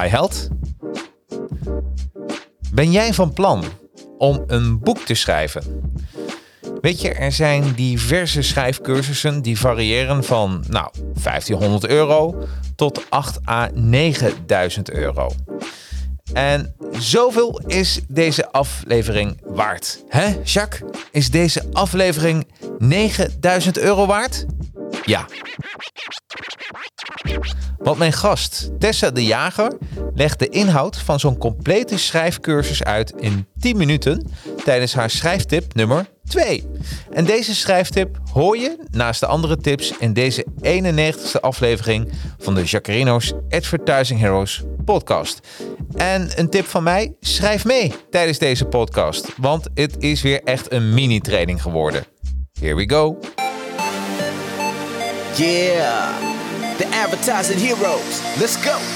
Hi Held. Ben jij van plan om een boek te schrijven? Weet je, er zijn diverse schrijfcursussen die variëren van nou, 1500 euro tot 8 à 9000 euro. En zoveel is deze aflevering waard. Hè, Jacques? Is deze aflevering 9000 euro waard? Ja. Want mijn gast, Tessa de Jager, legt de inhoud van zo'n complete schrijfcursus uit in 10 minuten tijdens haar schrijftip nummer 2. En deze schrijftip hoor je naast de andere tips in deze 91ste aflevering van de Jacarino's Advertising Heroes podcast. En een tip van mij, schrijf mee tijdens deze podcast, want het is weer echt een mini-training geworden. Here we go. Yeah, advertising heroes. Let's go.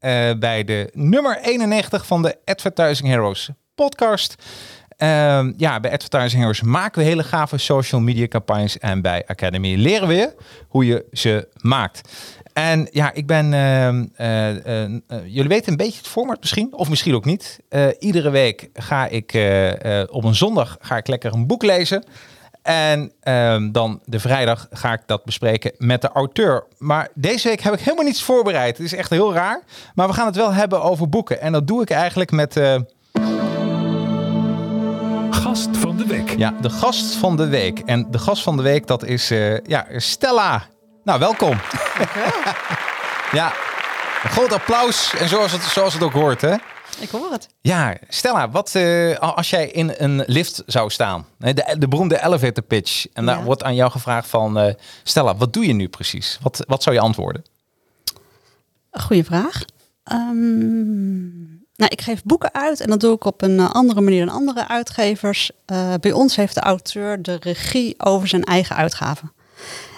uh, bij de nummer 91 van de Advertising Heroes podcast. Uh, ja, bij Advertising Heroes maken we hele gave social media campagnes en bij Academy leren we hoe je ze maakt. En ja, ik ben. Uh, jullie weten een beetje het format misschien, of misschien ook niet. iedere week ga ik op een zondag ga ik lekker een boek lezen. En um, dan de vrijdag ga ik dat bespreken met de auteur. Maar deze week heb ik helemaal niets voorbereid. Het is echt heel raar. Maar we gaan het wel hebben over boeken. En dat doe ik eigenlijk met. Uh... Gast van de week. Ja, de gast van de week. En de gast van de week, dat is uh, ja, Stella. Nou, welkom. ja, een groot applaus. En zoals het, zoals het ook hoort, hè? Ik hoor het. Ja, Stella, wat uh, als jij in een lift zou staan? De, de beroemde elevator pitch. En daar wordt aan jou gevraagd van... Uh, Stella, wat doe je nu precies? Wat, wat zou je antwoorden? Goeie vraag. Um, nou, ik geef boeken uit en dat doe ik op een uh, andere manier dan andere uitgevers. bij ons heeft de auteur de regie over zijn eigen uitgaven.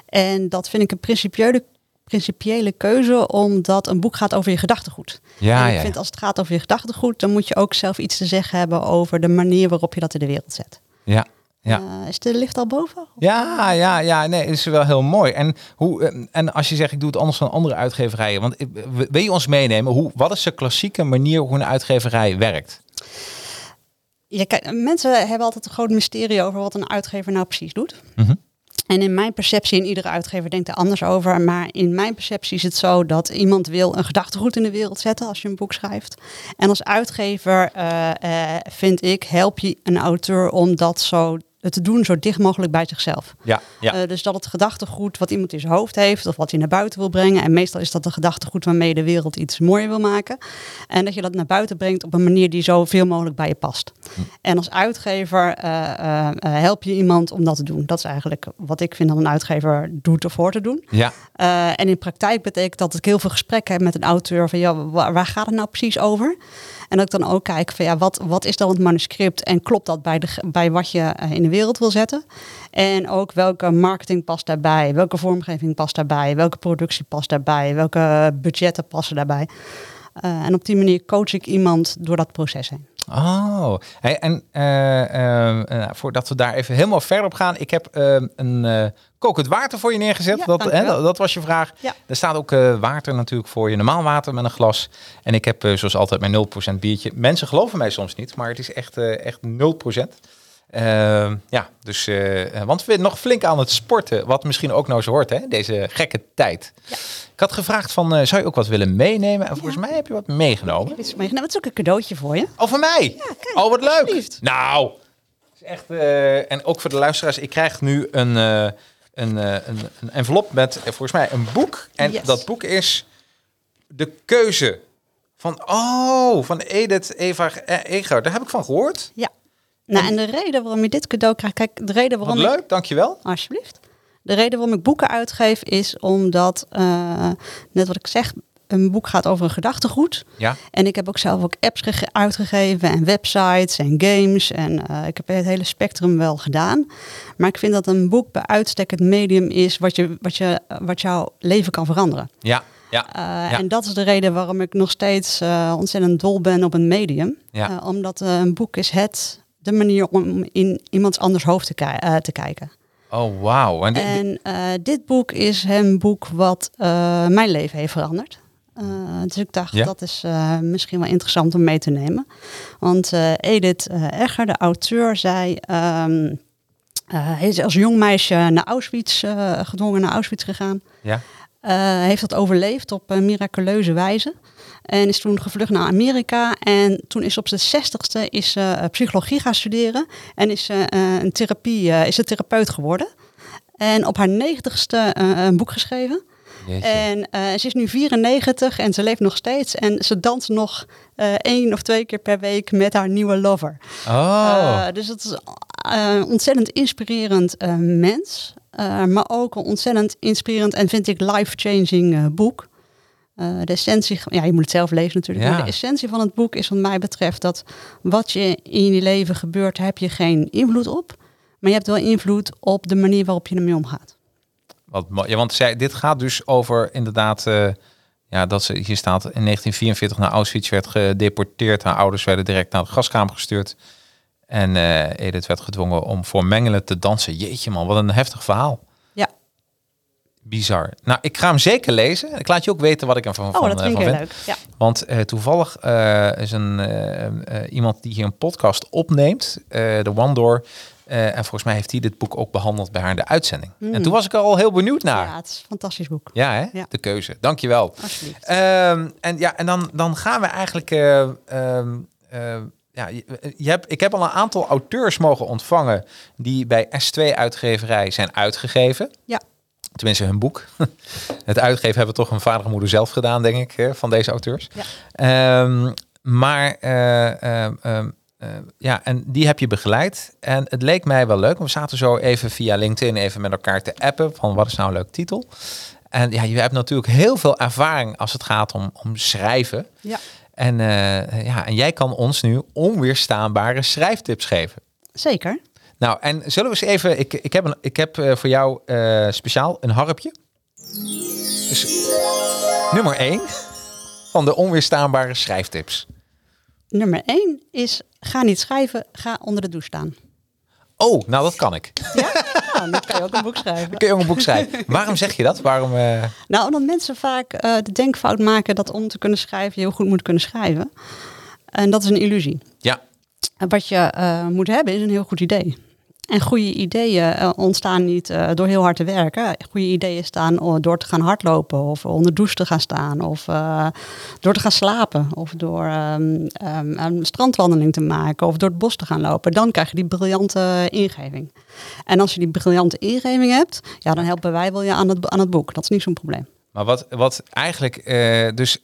En dat vind ik een principiële principiële keuze, omdat een boek gaat over je gedachtegoed. Ja, en ik vind als het gaat over je gedachtegoed, dan moet je ook zelf iets te zeggen hebben over de manier waarop je dat in de wereld zet. Ja. Ja. Uh, is de lift al boven? Ja, ja, ja, nee, is wel heel mooi. En, hoe, eh, en als je zegt, ik doe het anders dan andere uitgeverijen, want wil je ons meenemen, hoe, wat is de klassieke manier hoe een uitgeverij werkt? Ja, kijk, mensen hebben altijd een groot mysterie over wat een uitgever nou precies doet. Mm en in mijn perceptie, en iedere uitgever denkt er anders over, maar in mijn perceptie is het zo dat iemand wil een gedachtegoed in de wereld zetten als je een boek schrijft. En als uitgever uh, uh, vind ik, help je een auteur om dat zo het te doen zo dicht mogelijk bij zichzelf. Ja, ja. Uh, dus dat het gedachtegoed wat iemand in zijn hoofd heeft of wat hij naar buiten wil brengen. En meestal is dat een gedachtegoed waarmee de wereld iets mooier wil maken. En dat je dat naar buiten brengt op een manier die zo veel mogelijk bij je past. Hm. En als uitgever uh, uh, help je iemand om dat te doen. Dat is eigenlijk wat ik vind dat een uitgever doet of hoort te doen. Ja. en in praktijk betekent dat ik heel veel gesprekken heb met een auteur van ja, waar gaat het nou precies over? En ik dan ook kijk van ja, wat, wat is dan het manuscript en klopt dat bij, de, bij wat je in de wereld wil zetten? En ook welke marketing past daarbij, welke vormgeving past daarbij, welke productie past daarbij, welke budgetten passen daarbij. Uh, en op die manier coach ik iemand door dat proces heen. Oh, hey, en uh, uh, voordat we daar even helemaal verder op gaan, ik heb een kokend water voor je neergezet. Ja, dat, hè, dat, was je vraag. Ja. Er staat ook water natuurlijk voor je, normaal water met een glas. En ik heb zoals altijd mijn 0% biertje. Mensen geloven mij soms niet, maar het is echt, echt 0%. Ehm, ja, dus, eh, want we zijn nog flink aan het sporten, wat misschien ook nou zo hoort, hè, deze gekke tijd. Ik had gevraagd van, eh, zou je ook wat willen meenemen? En volgens mij heb je wat meegenomen. Is meegenomen. Het is ook een cadeautje voor je. Oh, van mij? kijk, oh, wat leuk. Nou, is echt, eh, en ook voor de luisteraars, ik krijg nu een, eh, een, eh, een, een envelop met eh, volgens mij een boek. En Yes. dat boek is De Keuze van, oh, van Edith Eva eh, Eger. Daar heb ik van gehoord. Ja. Nou, en de reden waarom je dit cadeau krijgt, kijk, de reden Wat waarom ik, leuk, dankjewel. alsjeblieft. De reden waarom ik boeken uitgeef is omdat, net wat ik zeg, een boek gaat over een gedachtegoed. Ja, En ik heb ook zelf ook apps gege- uitgegeven en websites en games. En eh, ik heb het hele spectrum wel gedaan. Maar ik vind dat een boek bij uitstek het medium is wat, je, wat, je, wat jouw leven kan veranderen. ja, ja. Uh, Ja. En dat is de reden waarom ik nog steeds uh, ontzettend dol ben op een medium. Ja. Uh, omdat een boek is het, de manier om in iemands anders hoofd te, ki te kijken. Oh, wauw. En, En dit boek is een boek wat mijn leven heeft veranderd. Uh, dus ik dacht, Ja. dat is uh, misschien wel interessant om mee te nemen. Want uh, Edith Egger, de auteur, zei... Um, hij is als jong meisje naar Auschwitz, gedwongen naar Auschwitz gegaan. ja. Uh, heeft dat overleefd op een miraculeuze wijze. En is toen gevlucht naar Amerika. En toen is op zijn zestigste is uh, psychologie gaan studeren. En is, uh, een therapie, is een therapeut geworden. En op haar negentigste een boek geschreven. En uh, ze is nu 94 en ze leeft nog steeds. En ze danst nog uh, één of twee keer per week met haar nieuwe lover. Oh. Uh, dus het is een ontzettend inspirerend eh, mens. Maar ook een ontzettend inspirerend en vind ik life-changing boek. Uh, de essentie, ja, je moet het zelf lezen natuurlijk. Ja. Maar de essentie van het boek is, wat mij betreft, dat wat je in je leven gebeurt, heb je geen invloed op. Maar je hebt wel invloed op de manier waarop je ermee omgaat. Wat. Ja, want zij, dit gaat dus over inderdaad. Uh, ja, dat ze hier staat in 1944 naar Auschwitz werd gedeporteerd. Haar ouders werden direct naar de gaskamer gestuurd. En uh, Edith werd gedwongen om voor Mengelen te dansen. Jeetje man, wat een heftig verhaal. Ja. Bizar. Nou, ik ga hem zeker lezen. Ik laat je ook weten wat ik ervan oh, van, dat vind ik van heel vind. leuk. Ja. Want uh, toevallig uh, is een, iemand die hier een podcast opneemt, de One Door. En volgens mij heeft hij dit boek ook behandeld bij haar in de uitzending. Mm. En toen was ik er al heel benieuwd naar. Ja, het is een fantastisch boek. Ja, hè? Ja. de keuze. Dankjewel. Alsjeblieft. Um, en ja, en dan, dan gaan we eigenlijk... Uh, um, uh, ja, je, hebt, ik heb al een aantal auteurs mogen ontvangen... die bij S2-uitgeverij zijn uitgegeven. Ja. Tenminste, hun boek. Het uitgeven hebben toch hun vader en moeder zelf gedaan, denk ik, van deze auteurs. Ja. Um, maar... Uh, uh, ja, en die heb je begeleid. En het leek mij wel leuk. We zaten zo even via LinkedIn even met elkaar te appen. Van wat is nou een leuk titel? En ja, je hebt natuurlijk heel veel ervaring als het gaat om, om schrijven. Ja. En, uh, ja, en jij kan ons nu onweerstaanbare schrijftips geven. Zeker. Nou, en zullen we eens even... Ik, ik heb, een, ik heb uh, voor jou speciaal een harpje. Dus nummer 1 van de onweerstaanbare schrijftips. Nummer 1 is ga niet schrijven, ga onder de douche staan. Oh, nou dat kan ik. Ja? Nou, dan kan je ook een boek schrijven. Dan kun je ook een boek schrijven. Waarom zeg je dat? Waarom, uh... Nou, omdat mensen vaak uh, de denkfout maken dat om te kunnen schrijven je heel goed moet kunnen schrijven. En dat is een illusie. Ja. En wat je uh, moet hebben is een heel goed idee. En goede ideeën uh, ontstaan niet uh, door heel hard te werken. Goede ideeën staan door te gaan hardlopen of onder douche te gaan staan of uh, door te gaan slapen of door um, um, een strandwandeling te maken of door het bos te gaan lopen. Dan krijg je die briljante ingeving. En als je die briljante ingeving hebt, ja, dan helpen wij wel je aan het, aan het boek. Dat is niet zo'n probleem. Maar wat, wat eigenlijk, dus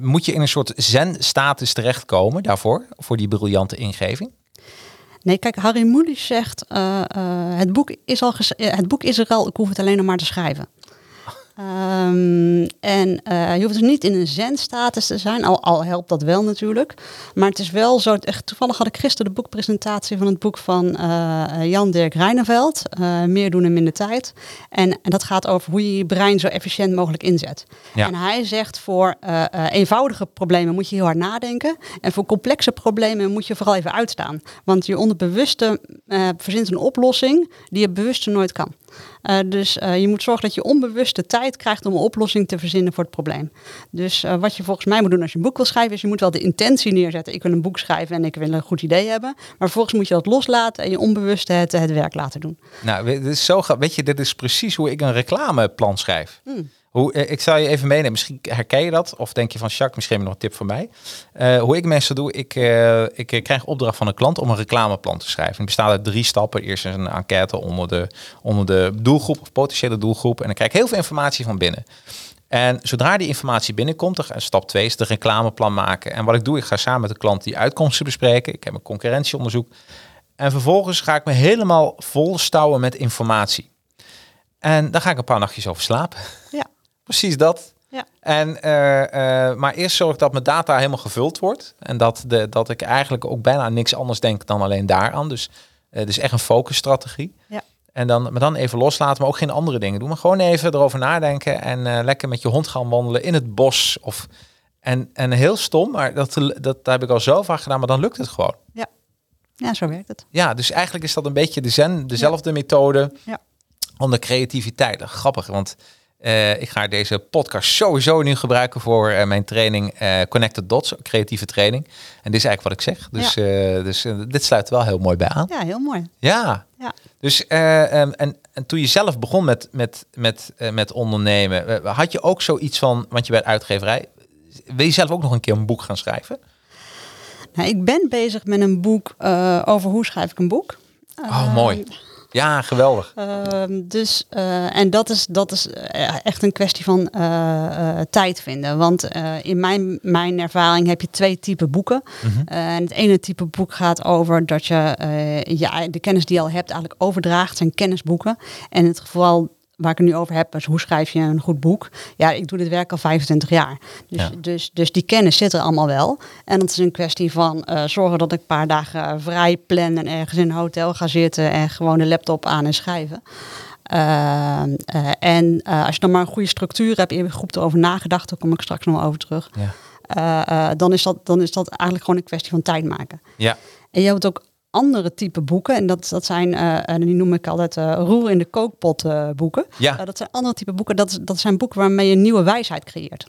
moet je in een soort zen-status terechtkomen daarvoor, voor die briljante ingeving? Nee, kijk, Harry Mulisch zegt, uh, uh, het, boek is al het boek is er al, ik hoef het alleen nog maar te schrijven. Um, en uh, je hoeft dus niet in een zen-status te zijn, al, al, helpt dat wel natuurlijk. Maar het is wel zo, echt, toevallig had ik gisteren de boekpresentatie van het boek van Jan-Dirk Reineveld, Meer doen in minder tijd. En, en, dat gaat over hoe je je brein zo efficiënt mogelijk inzet. Ja. En hij zegt voor eenvoudige problemen moet je heel hard nadenken. En voor complexe problemen moet je vooral even uitstaan. Want je onderbewuste verzint een oplossing die je bewuste nooit kan. Uh, dus uh, je moet zorgen dat je onbewust de tijd krijgt om een oplossing te verzinnen voor het probleem. Dus uh, wat je volgens mij moet doen als je een boek wil schrijven, is je moet wel de intentie neerzetten. Ik wil een boek schrijven en ik wil een goed idee hebben. Maar vervolgens moet je dat loslaten en je onbewust het, het werk laten doen. Nou, dit is zo, weet je, dit is precies hoe ik een reclameplan schrijf. Hmm. Hoe, eh, ik zal je even meenemen. Misschien herken je dat. Of denk je van, Jacques, misschien nog een tip voor mij. Uh, hoe ik mensen doe, ik, uh, ik krijg opdracht van een klant om een reclameplan te schrijven. Het bestaat uit drie stappen. Eerst is een enquête onder de, onder de doelgroep of potentiële doelgroep. En dan krijg ik heel veel informatie van binnen. En zodra die informatie binnenkomt, dan, stap 2 is de reclameplan maken. En wat ik doe, ik ga samen met de klant die uitkomsten bespreken. Ik heb een concurrentieonderzoek. En vervolgens ga ik me helemaal vol stouwen met informatie. En daar ga ik een paar nachtjes over slapen. Ja. Precies dat. Ja. En, uh, uh, maar eerst zorg ik dat mijn data helemaal gevuld wordt. En dat, de, dat ik eigenlijk ook bijna niks anders denk dan alleen daaraan. Dus, uh, dus echt een focusstrategie. Ja. En dan, maar dan even loslaten, maar ook geen andere dingen doen. Maar gewoon even erover nadenken en lekker met je hond gaan wandelen in het bos. Of, en, en heel stom, maar dat, dat, dat heb ik al zo vaak gedaan, maar dan lukt het gewoon. Ja. ja, zo werkt het. Ja, dus eigenlijk is dat een beetje de zen, dezelfde methode. Ja. Onder creativiteit. Grappig, want uh, ik ga deze podcast sowieso nu gebruiken voor uh, mijn training uh, Connected Dots, creatieve training. En dit is eigenlijk wat ik zeg. Dus, ja. dus dit sluit wel heel mooi bij aan. Ja, heel mooi. Ja. ja. Dus um, en, en toen je zelf begon met, met, met, met ondernemen, had je ook zoiets van, want je bent uitgeverij, wil je zelf ook nog een keer een boek gaan schrijven? Nou, ik ben bezig met een boek over hoe schrijf ik een boek. Oh, mooi. Ja, geweldig. Uh, dus, uh, en dat is, dat is echt een kwestie van uh, tijd vinden. Want in mijn, mijn ervaring heb je twee typen boeken. -hmm. en het ene type boek gaat over dat je ja, de kennis die je al hebt eigenlijk overdraagt, zijn kennisboeken. En het geval waar ik het nu over heb, is hoe schrijf je een goed boek. Ja, ik doe dit werk al 25 jaar. Dus, ja. dus, dus die kennis zit er allemaal wel. En dat is een kwestie van uh, zorgen dat ik een paar dagen vrij plan en ergens in een hotel ga zitten en gewoon de laptop aan en schrijven. Uh, uh, en als je dan maar een goede structuur hebt, in je groep erover nagedacht, daar kom ik straks nog over terug. Ja. dan, is dat, dan is dat eigenlijk gewoon een kwestie van tijd maken. Ja. En je hebt ook andere type boeken. En dat, dat zijn, en die noem ik altijd uh, roer in de kookpot boeken. Ja. dat zijn andere type boeken. Dat, dat zijn boeken waarmee je nieuwe wijsheid creëert.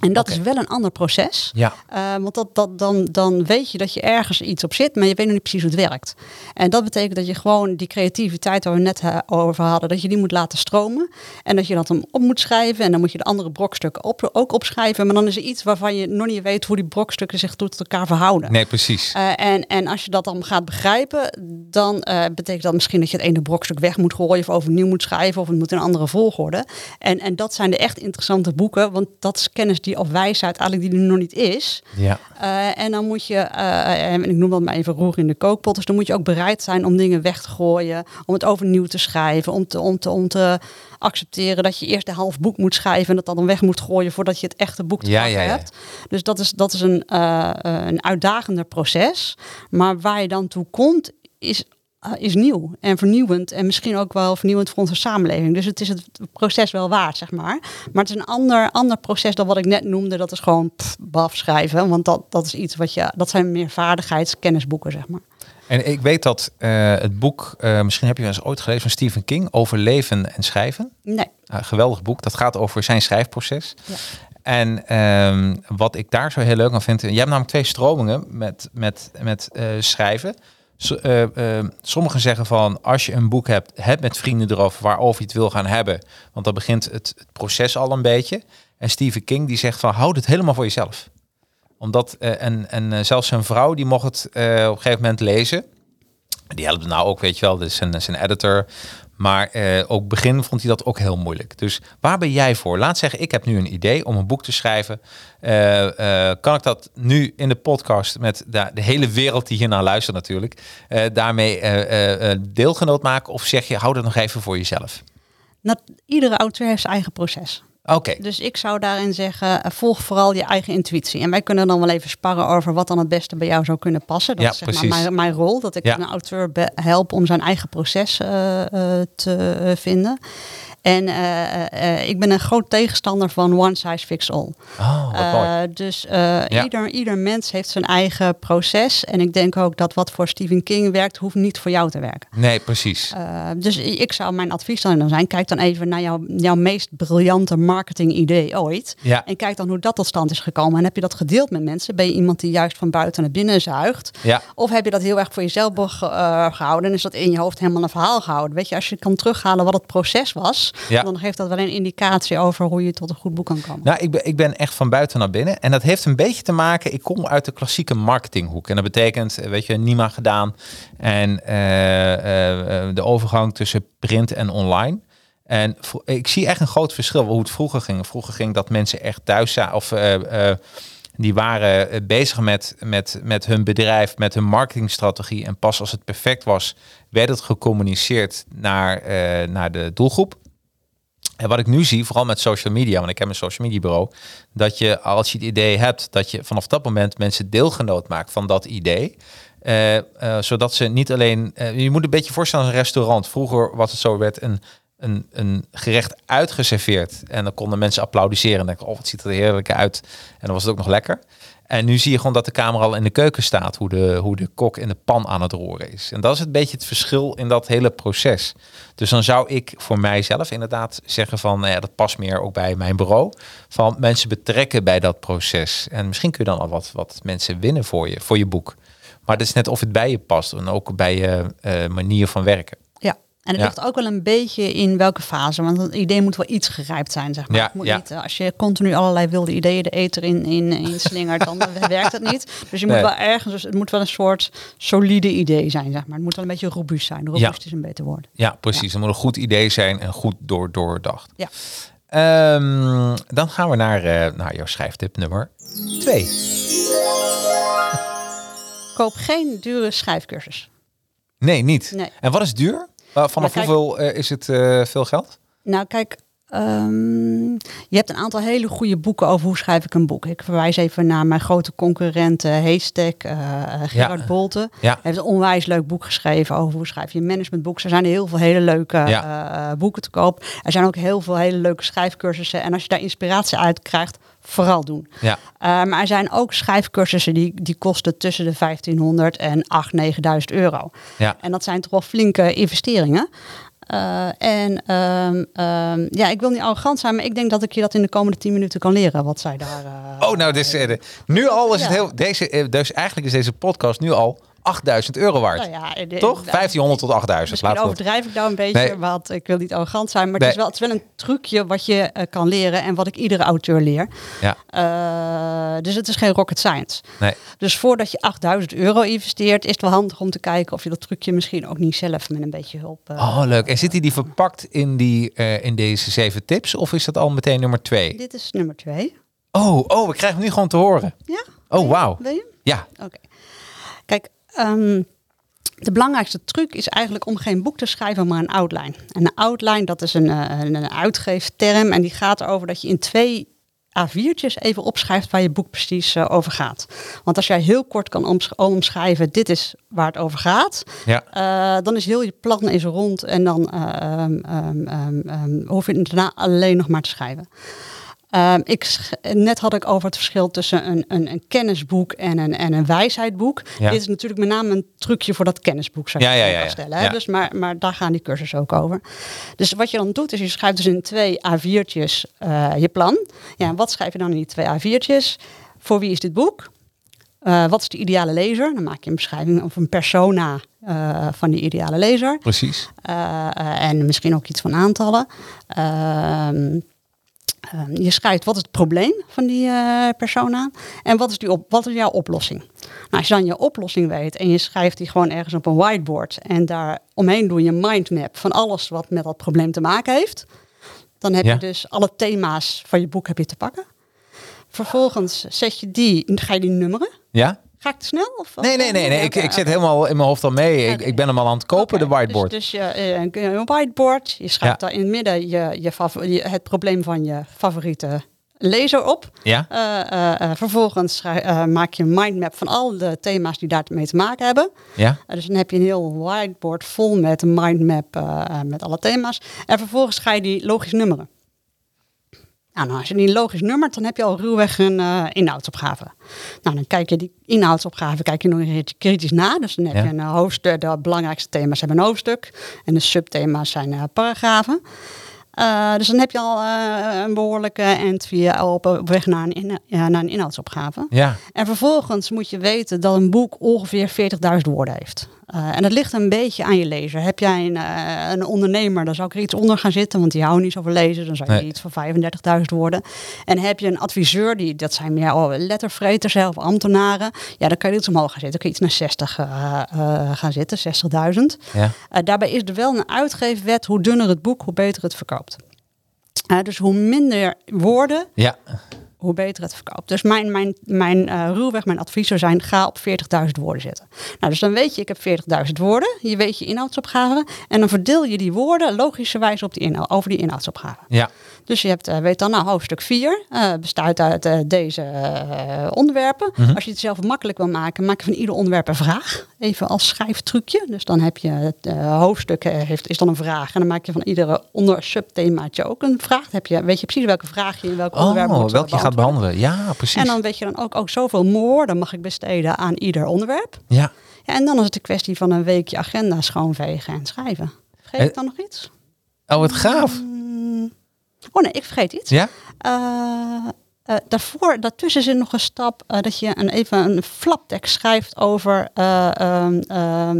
En dat okay. is wel een ander proces. Ja. Uh, want dat, dat, dan, dan weet je dat je ergens iets op zit, maar je weet nog niet precies hoe het werkt. En dat betekent dat je gewoon die creativiteit waar we net over hadden, dat je die moet laten stromen. En dat je dat hem op moet schrijven. En dan moet je de andere brokstukken op, ook opschrijven. Maar dan is er iets waarvan je nog niet weet hoe die brokstukken zich tot elkaar verhouden. Nee, precies. Uh, en, en als je dat dan gaat begrijpen, dan uh, betekent dat misschien dat je het ene brokstuk weg moet gooien of overnieuw moet schrijven of het moet in een andere volgorde. En, en dat zijn de echt interessante boeken, want dat is kennis die of wijsheid eigenlijk die er nog niet is. Ja. Uh, en dan moet je, uh, en ik noem dat maar even roer in de kookpot, dus dan moet je ook bereid zijn om dingen weg te gooien, om het overnieuw te schrijven, om te, om te, om te accepteren dat je eerst een half boek moet schrijven en dat dan weg moet gooien voordat je het echte boek te ja, ja, ja. hebt. Dus dat is, dat is een, uh, een uitdagender proces. Maar waar je dan toe komt, is is nieuw en vernieuwend en misschien ook wel vernieuwend voor onze samenleving. Dus het is het proces wel waard, zeg maar. Maar het is een ander, ander proces dan wat ik net noemde. Dat is gewoon pff, baf schrijven, want dat, dat is iets wat je, dat zijn meer vaardigheidskennisboeken, zeg maar. En ik weet dat uh, het boek, uh, misschien heb je wel eens ooit gelezen van Stephen King, over leven en schrijven. Nee. geweldig boek. Dat gaat over zijn schrijfproces. Ja. En um, wat ik daar zo heel leuk aan vind, je hebt namelijk twee stromingen met, met, met uh, schrijven. Uh, uh, sommigen zeggen van als je een boek hebt, heb met vrienden erover waarover je het wil gaan hebben. Want dan begint het, proces al een beetje. En Stephen King die zegt van houd het helemaal voor jezelf. Omdat, uh, en, en zelfs zijn vrouw die mocht het op een gegeven moment lezen. Die helpt nou ook, weet je wel, dus zijn, zijn editor. Maar uh, ook begin vond hij dat ook heel moeilijk. Dus waar ben jij voor? Laat zeggen, ik heb nu een idee om een boek te schrijven. Uh, uh, kan ik dat nu in de podcast met de, hele wereld die hiernaar luistert natuurlijk, daarmee deelgenoot maken? Of zeg je, hou dat nog even voor jezelf? Iedere auteur heeft zijn eigen proces. Oké. Okay. Dus ik zou daarin zeggen, volg vooral je eigen intuïtie. En wij kunnen dan wel even sparren over wat dan het beste bij jou zou kunnen passen. Dat ja, is zeg maar mijn, mijn, rol, dat ik ja. een auteur help om zijn eigen proces uh, uh, te vinden. En eh, eh, ik ben een groot tegenstander van one size fits all. Oh, wat Eh, mooi. dus Ja. ieder, ieder mens heeft zijn eigen proces. En ik denk ook dat wat voor Stephen King werkt, hoeft niet voor jou te werken. Nee, precies. Dus ik zou mijn advies dan zijn, kijk dan even naar jouw, jouw meest briljante marketing idee ooit. Ja. En kijk dan hoe dat tot stand is gekomen. En heb je dat gedeeld met mensen? Ben je iemand die juist van buiten naar binnen zuigt? Ja. Of heb je dat heel erg voor jezelf eh, gehouden en is dat in je hoofd helemaal een verhaal gehouden? Weet je, als je kan terughalen wat het proces was, Ja. dan geeft dat wel een indicatie over hoe je tot een goed boek kan komen. Nou, ik ben, ik ben echt van buiten naar binnen. En dat heeft een beetje te maken. Ik kom uit de klassieke marketinghoek. En dat betekent, eh, weet je, Nima gedaan. En eh, eh, de overgang tussen print en online. En ik zie echt een groot verschil hoe het vroeger ging. Vroeger ging dat mensen echt thuis zaten. Of die waren bezig met, met, met hun bedrijf, met hun marketingstrategie. En pas als het perfect was, werd het gecommuniceerd naar, naar de doelgroep. En wat ik nu zie, vooral met social media, want ik heb een social media bureau, dat je als je het idee hebt, dat je vanaf dat moment mensen deelgenoot maakt van dat idee. Eh, eh, zodat ze niet alleen, eh, je moet een beetje voorstellen als een restaurant. Vroeger was het zo, werd een, een, een gerecht uitgeserveerd en dan konden mensen applaudisseren en denken, oh wat ziet er heerlijk uit. En dan was het ook nog lekker. En nu zie je gewoon dat de camera al in de keuken staat, hoe de, hoe de kok in de pan aan het roeren is. En dat is een beetje het verschil in dat hele proces. Dus dan zou ik voor mijzelf inderdaad zeggen van, nou ja, dat past meer ook bij mijn bureau. Van mensen betrekken bij dat proces. En misschien kun je dan al wat, wat mensen winnen voor je, voor je boek. Maar het is net of het bij je past en ook bij je eh, manier van werken. En het Ja. ligt ook wel een beetje in welke fase. Want het idee moet wel iets gerijpt zijn, zeg maar. Ja, Het moet ja. niet, eh, als je continu allerlei wilde ideeën de eter in, in, in slingert, dan werkt het niet. Dus je moet Nee. wel ergens, dus het moet wel een soort solide idee zijn, zeg maar. Het moet wel een beetje robuust zijn. Robuust is een beter woord. Ja, precies. Het moet een goed idee zijn en goed door, doordacht. Ja. Ehm, dan gaan we naar, eh, naar jouw schrijftip nummer twee. Koop geen dure schrijfcursus. Nee, niet. Nee. En wat is duur? Vanaf Maar kijk- hoeveel eh, is het eh, veel geld? Nou, kijk, ehm, je hebt een aantal hele goede boeken over hoe schrijf ik een boek. Ik verwijs even naar mijn grote concurrenten Haystack, eh Gerard Ja. Bolte. Ja. Hij heeft een onwijs leuk boek geschreven over hoe schrijf je een managementboek. Er zijn heel veel hele leuke Ja. eh, boeken te koop. Er zijn ook heel veel hele leuke schrijfcursussen. En als je daar inspiratie uit krijgt, vooral doen. Ja. Eh, maar er zijn ook schrijfcursussen die, die kosten tussen de 1500 en 8.000, 9.000 euro. Ja. En dat zijn toch wel flinke investeringen. Eh, en ehm, ehm, ja, ik wil niet arrogant zijn, maar ik denk dat ik je dat in de komende 10 minuten kan leren wat zij daar. eh, Oh, nou, dus, nu al is het heel. Deze, eh, dus eigenlijk is deze podcast nu al 8000 euro waard. nou ja, de- Toch? de- 1500 tot 8000. Misschien Laten we dat- overdrijf ik daar een beetje, Nee. want ik wil niet arrogant zijn. Maar Nee. het, is wel, het is wel een trucje wat je eh, kan leren en wat ik iedere auteur leer. Ja. Eh, dus het is geen rocket science. Nee. Dus voordat je 8000 euro investeert, is het wel handig om te kijken of je dat trucje misschien ook niet zelf met een beetje hulp. eh, Oh, leuk. En zit die, die verpakt in, die, in deze zeven tips? Of is dat al meteen nummer twee? Dit is nummer twee. Oh, oh, we krijgen hem nu gewoon te horen. Ja? Oh, wauw. Wil je? Ja. Oké. Kijk, ehm, de belangrijkste truc is eigenlijk om geen boek te schrijven, maar een outline. En een outline, dat is een, eh, een, een uitgeefterm en die gaat erover dat je in twee A4'tjes even opschrijft waar je boek precies eh, over gaat. Want als jij heel kort kan omsch- omschrijven, dit is waar het over gaat, Ja. eh, dan is heel je plan is rond en dan eh, ehm, ehm, ehm, ehm, hoef je het daarna alleen nog maar te schrijven. Ehm, ik, net had ik over het verschil tussen een, een, een kennisboek en een, en een wijsheidboek. Ja. Dit is natuurlijk met name een trucje voor dat kennisboek, zou je Ja, stellen. Hè? Dus maar, maar daar gaan die cursussen ook over. Dus wat je dan doet, is je schrijft dus in twee A4'tjes eh, je plan. Ja, en wat schrijf je dan in die twee A4'tjes? Voor wie is dit boek? Eh, wat is de ideale lezer? Dan maak je een beschrijving of een persona eh, van die ideale lezer. Precies. En misschien ook iets van aantallen. Ehm, ehm, je schrijft wat is het probleem van die eh, persona en wat is, die op, wat is jouw oplossing. Nou, als je dan je oplossing weet en je schrijft die gewoon ergens op een whiteboard en daar omheen doe je een mindmap van alles wat met dat probleem te maken heeft, dan heb Ja. je dus alle thema's van je boek heb je te pakken. Vervolgens zet je die, ga je die nummeren. Ja? Ga ik te snel? Of, Nee, nee, nee. nee. Ik, ik zit helemaal in mijn hoofd al mee. Ik, ik ben hem al aan het kopen, de whiteboard. Dus, dus je, eh, een whiteboard, je schrijft Ja. daar in het midden je, je, het probleem van je favoriete laser op. Ja? Eh, eh, vervolgens maak je een mindmap van al de thema's die daarmee te maken hebben. Ja? Dus dan heb je een heel whiteboard vol met een mindmap met alle thema's. En vervolgens ga je die logisch nummeren. Nou, nou, als je die logisch nummert, dan heb je al ruwweg een uh, inhoudsopgave. Nou, dan kijk je die inhoudsopgave kijk je nog een kritisch na. Dus dan heb Ja. je een uh, hoofdstuk, de belangrijkste thema's hebben een hoofdstuk. En de subthema's zijn uh, paragrafen. Uh, dus dan heb je al uh, een behoorlijke entry op, op weg naar een, in, ja, naar een inhoudsopgave. Ja. En vervolgens moet je weten dat een boek ongeveer 40.000 woorden heeft. Uh, en dat ligt een beetje aan je lezer. Heb jij een, uh, een ondernemer, dan zou ik er iets onder gaan zitten, want die houden niet zoveel lezen. Dan zou je nee. iets van 35.000 woorden. En heb je een adviseur, die, dat zijn meer oh, lettervreters of ambtenaren, ja, dan kan je iets omhoog gaan zitten. Dan kun je iets naar 60 uh, gaan zitten, 60.000. Ja. daarbij is er wel een uitgeefwet, hoe dunner het boek, hoe beter het verkoopt. dus hoe minder woorden, ja hoe beter het verkoopt. Dus mijn, mijn, mijn uh, ruwweg, mijn advies zou zijn, ga op 40.000 woorden zitten. Nou, dus dan weet je, ik heb 40.000 woorden. Je weet je inhoudsopgave. En dan verdeel je die woorden logischerwijs op die inhoud, over die inhoudsopgave. Ja. Dus je hebt, uh, weet dan, nou, hoofdstuk 4 uh, bestaat uit uh, deze onderwerpen. Mhm. Mm. Als je het zelf makkelijk wil maken, maak je van ieder onderwerp een vraag. Even als schrijftrucje. Dus dan heb je het hoofdstuk heeft, is dan een vraag. En dan maak je van iedere onder subthemaatje ook een vraag. Dan heb je, weet je precies welke vraag je in welk oh, onderwerp moet welke je gaat behandelen. Ja, precies. En dan weet je dan ook, ook zoveel woorden mag ik besteden aan ieder onderwerp. Ja. ja. En dan is het een kwestie van een weekje agenda schoonvegen en schrijven. Vergeet Eh, ik dan nog iets? Oh, wat gaaf. Oh nee, ik vergeet iets. Ja? Uh, uh, daarvoor, daartussen zit nog een stap uh, dat je een, even een flaptekst schrijft over. Uh, um,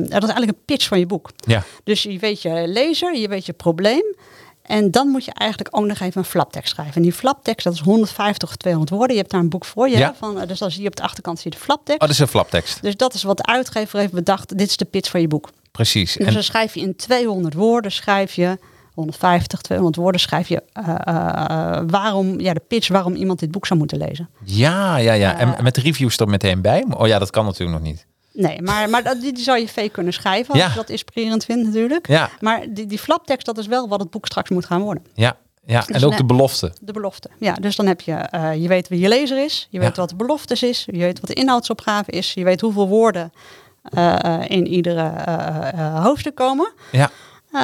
dat is eigenlijk een pitch van je boek. Ja. Dus je weet je lezer, je weet je probleem. En dan moet je eigenlijk ook nog even een flaptekst schrijven. En die flaptekst, dat is 150 of 200 woorden. Je hebt daar een boek voor je. Ja. Van, dus zie je op de achterkant zie je de flaptekst. Oh, dat is een flaptekst. Dus dat is wat de uitgever heeft bedacht. Dit is de pitch van je boek. Precies. Dus En- dan schrijf je in 200 woorden, schrijf je 150, 200 woorden, schrijf je uh, uh, waarom, ja, de pitch waarom iemand dit boek zou moeten lezen. Ja, ja, ja. Eh. En met de reviews er meteen bij? Oh ja, dat kan natuurlijk nog niet. Nee, maar, maar dat, die zou je fake kunnen schrijven als Ja. je dat inspirerend vindt natuurlijk. Ja, Maar die, die flaptekst, dat is wel wat het boek straks moet gaan worden. ja, ja. En Dus ook ne- de belofte. De belofte. Ja, dus dan heb je, eh, je weet wie je lezer is, je Ja. weet wat de beloftes is, je weet wat de inhoudsopgave is, je weet hoeveel woorden eh, eh, in iedere eh, eh, hoofdstuk komen. Ja, Eh,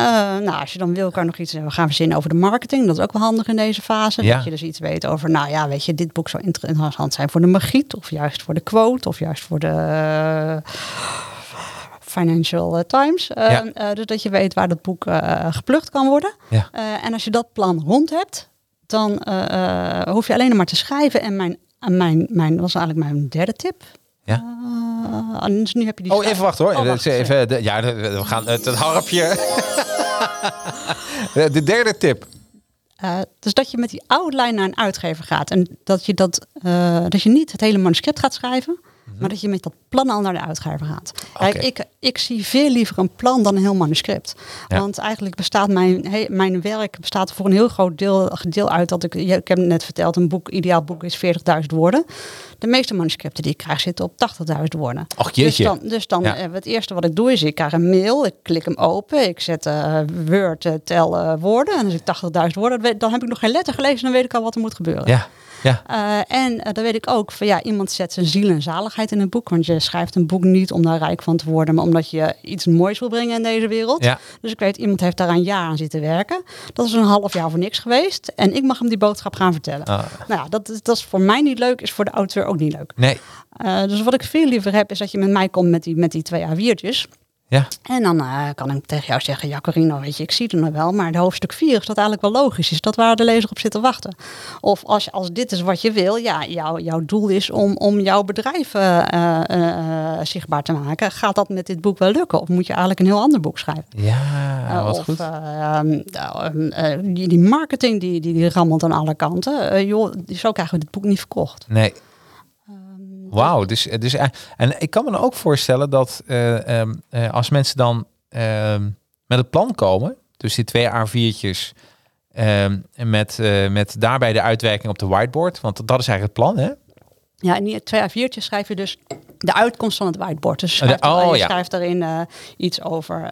nou, als je dan wil, kan nog iets we gaan verzinnen over de marketing. Dat is ook wel handig in deze fase. Ja. Dat je dus iets weet over, nou ja, weet je, dit boek zou inter- interessant zijn voor de magiet, of juist voor de quote, of juist voor de eh, Financial eh, Times. Eh, Ja. eh, dus dat je weet waar dat boek eh, geplukt kan worden. ja. Eh, en als je dat plan rond hebt, dan eh, eh, hoef je alleen maar te schrijven. En mijn, mijn, mijn dat was eigenlijk mijn derde tip. Ja. Dus nu heb je die Oh, even wachten hoor. Oh, wacht, even, de- ja, we gaan het, het harpje. De- de derde tip. Eh, dus dat je met die outline naar een uitgever gaat. En dat je, dat, eh, dat je niet het hele manuscript gaat schrijven. Maar dat je met dat plan al naar de uitgever gaat. Ik, ik zie veel liever een plan dan een heel manuscript. Ja. Want eigenlijk bestaat mijn, he- mijn werk bestaat voor een heel groot deel, deel uit dat ik, ik heb net verteld, een boek, ideaal boek is 40.000 woorden. De meeste manuscripten die ik krijg zitten op 80.000 woorden. Och, Dus jeetje. dan, dus dan Ja. eh, het eerste wat ik doe is, ik krijg een mail, ik klik hem open, ik zet eh, Word, eh, tel woorden. En als ik 80.000 woorden, dan heb ik nog geen letter gelezen, dan weet ik al wat er moet gebeuren. Ja, ja. En dan weet ik ook van ja, iemand zet zijn ziel en zaligheid in een boek. Want je schrijft een boek niet om daar rijk van te worden, maar omdat je iets moois wil brengen in deze wereld. Ja. Dus ik weet, iemand heeft daar een jaar aan zitten werken. Dat is een half jaar voor niks geweest. En ik mag hem die boodschap gaan vertellen. Ah, Nou ja, dat, is- dat is voor mij niet leuk, is voor de auteur ook niet leuk. nee. Eh, dus wat ik veel liever heb, is dat je met mij komt met die, met die twee A4'tjes. Ja. En dan eh, kan ik tegen jou zeggen, ja Corino, weet je, ik zie het nog wel, maar de hoofdstuk 4 is dat eigenlijk wel logisch. Is dat waar de lezer op zit te wachten? Of als, als dit is wat je wil, ja, jou, jouw doel is om, om jouw bedrijf eh, eh, zichtbaar te maken. Gaat dat met dit boek wel lukken? Of moet je eigenlijk een heel ander boek schrijven? Ja, wat of goed. eh, ehm, die, die marketing die, die, die rammelt aan alle kanten. Joh, zo krijgen we dit boek niet verkocht. Nee. Wauw, dus, en ik kan me dan ook voorstellen dat eh, ehm, eh, als mensen dan ehm, met het plan komen, dus die twee A4'tjes ehm, en met, eh, met daarbij de uitwerking op de whiteboard, want dat is eigenlijk het plan, hè? Ja, in die twee A4'tjes schrijf je dus de uitkomst van het whiteboard. Dus je Oh, oh, je ja. schrijft daarin eh, iets over...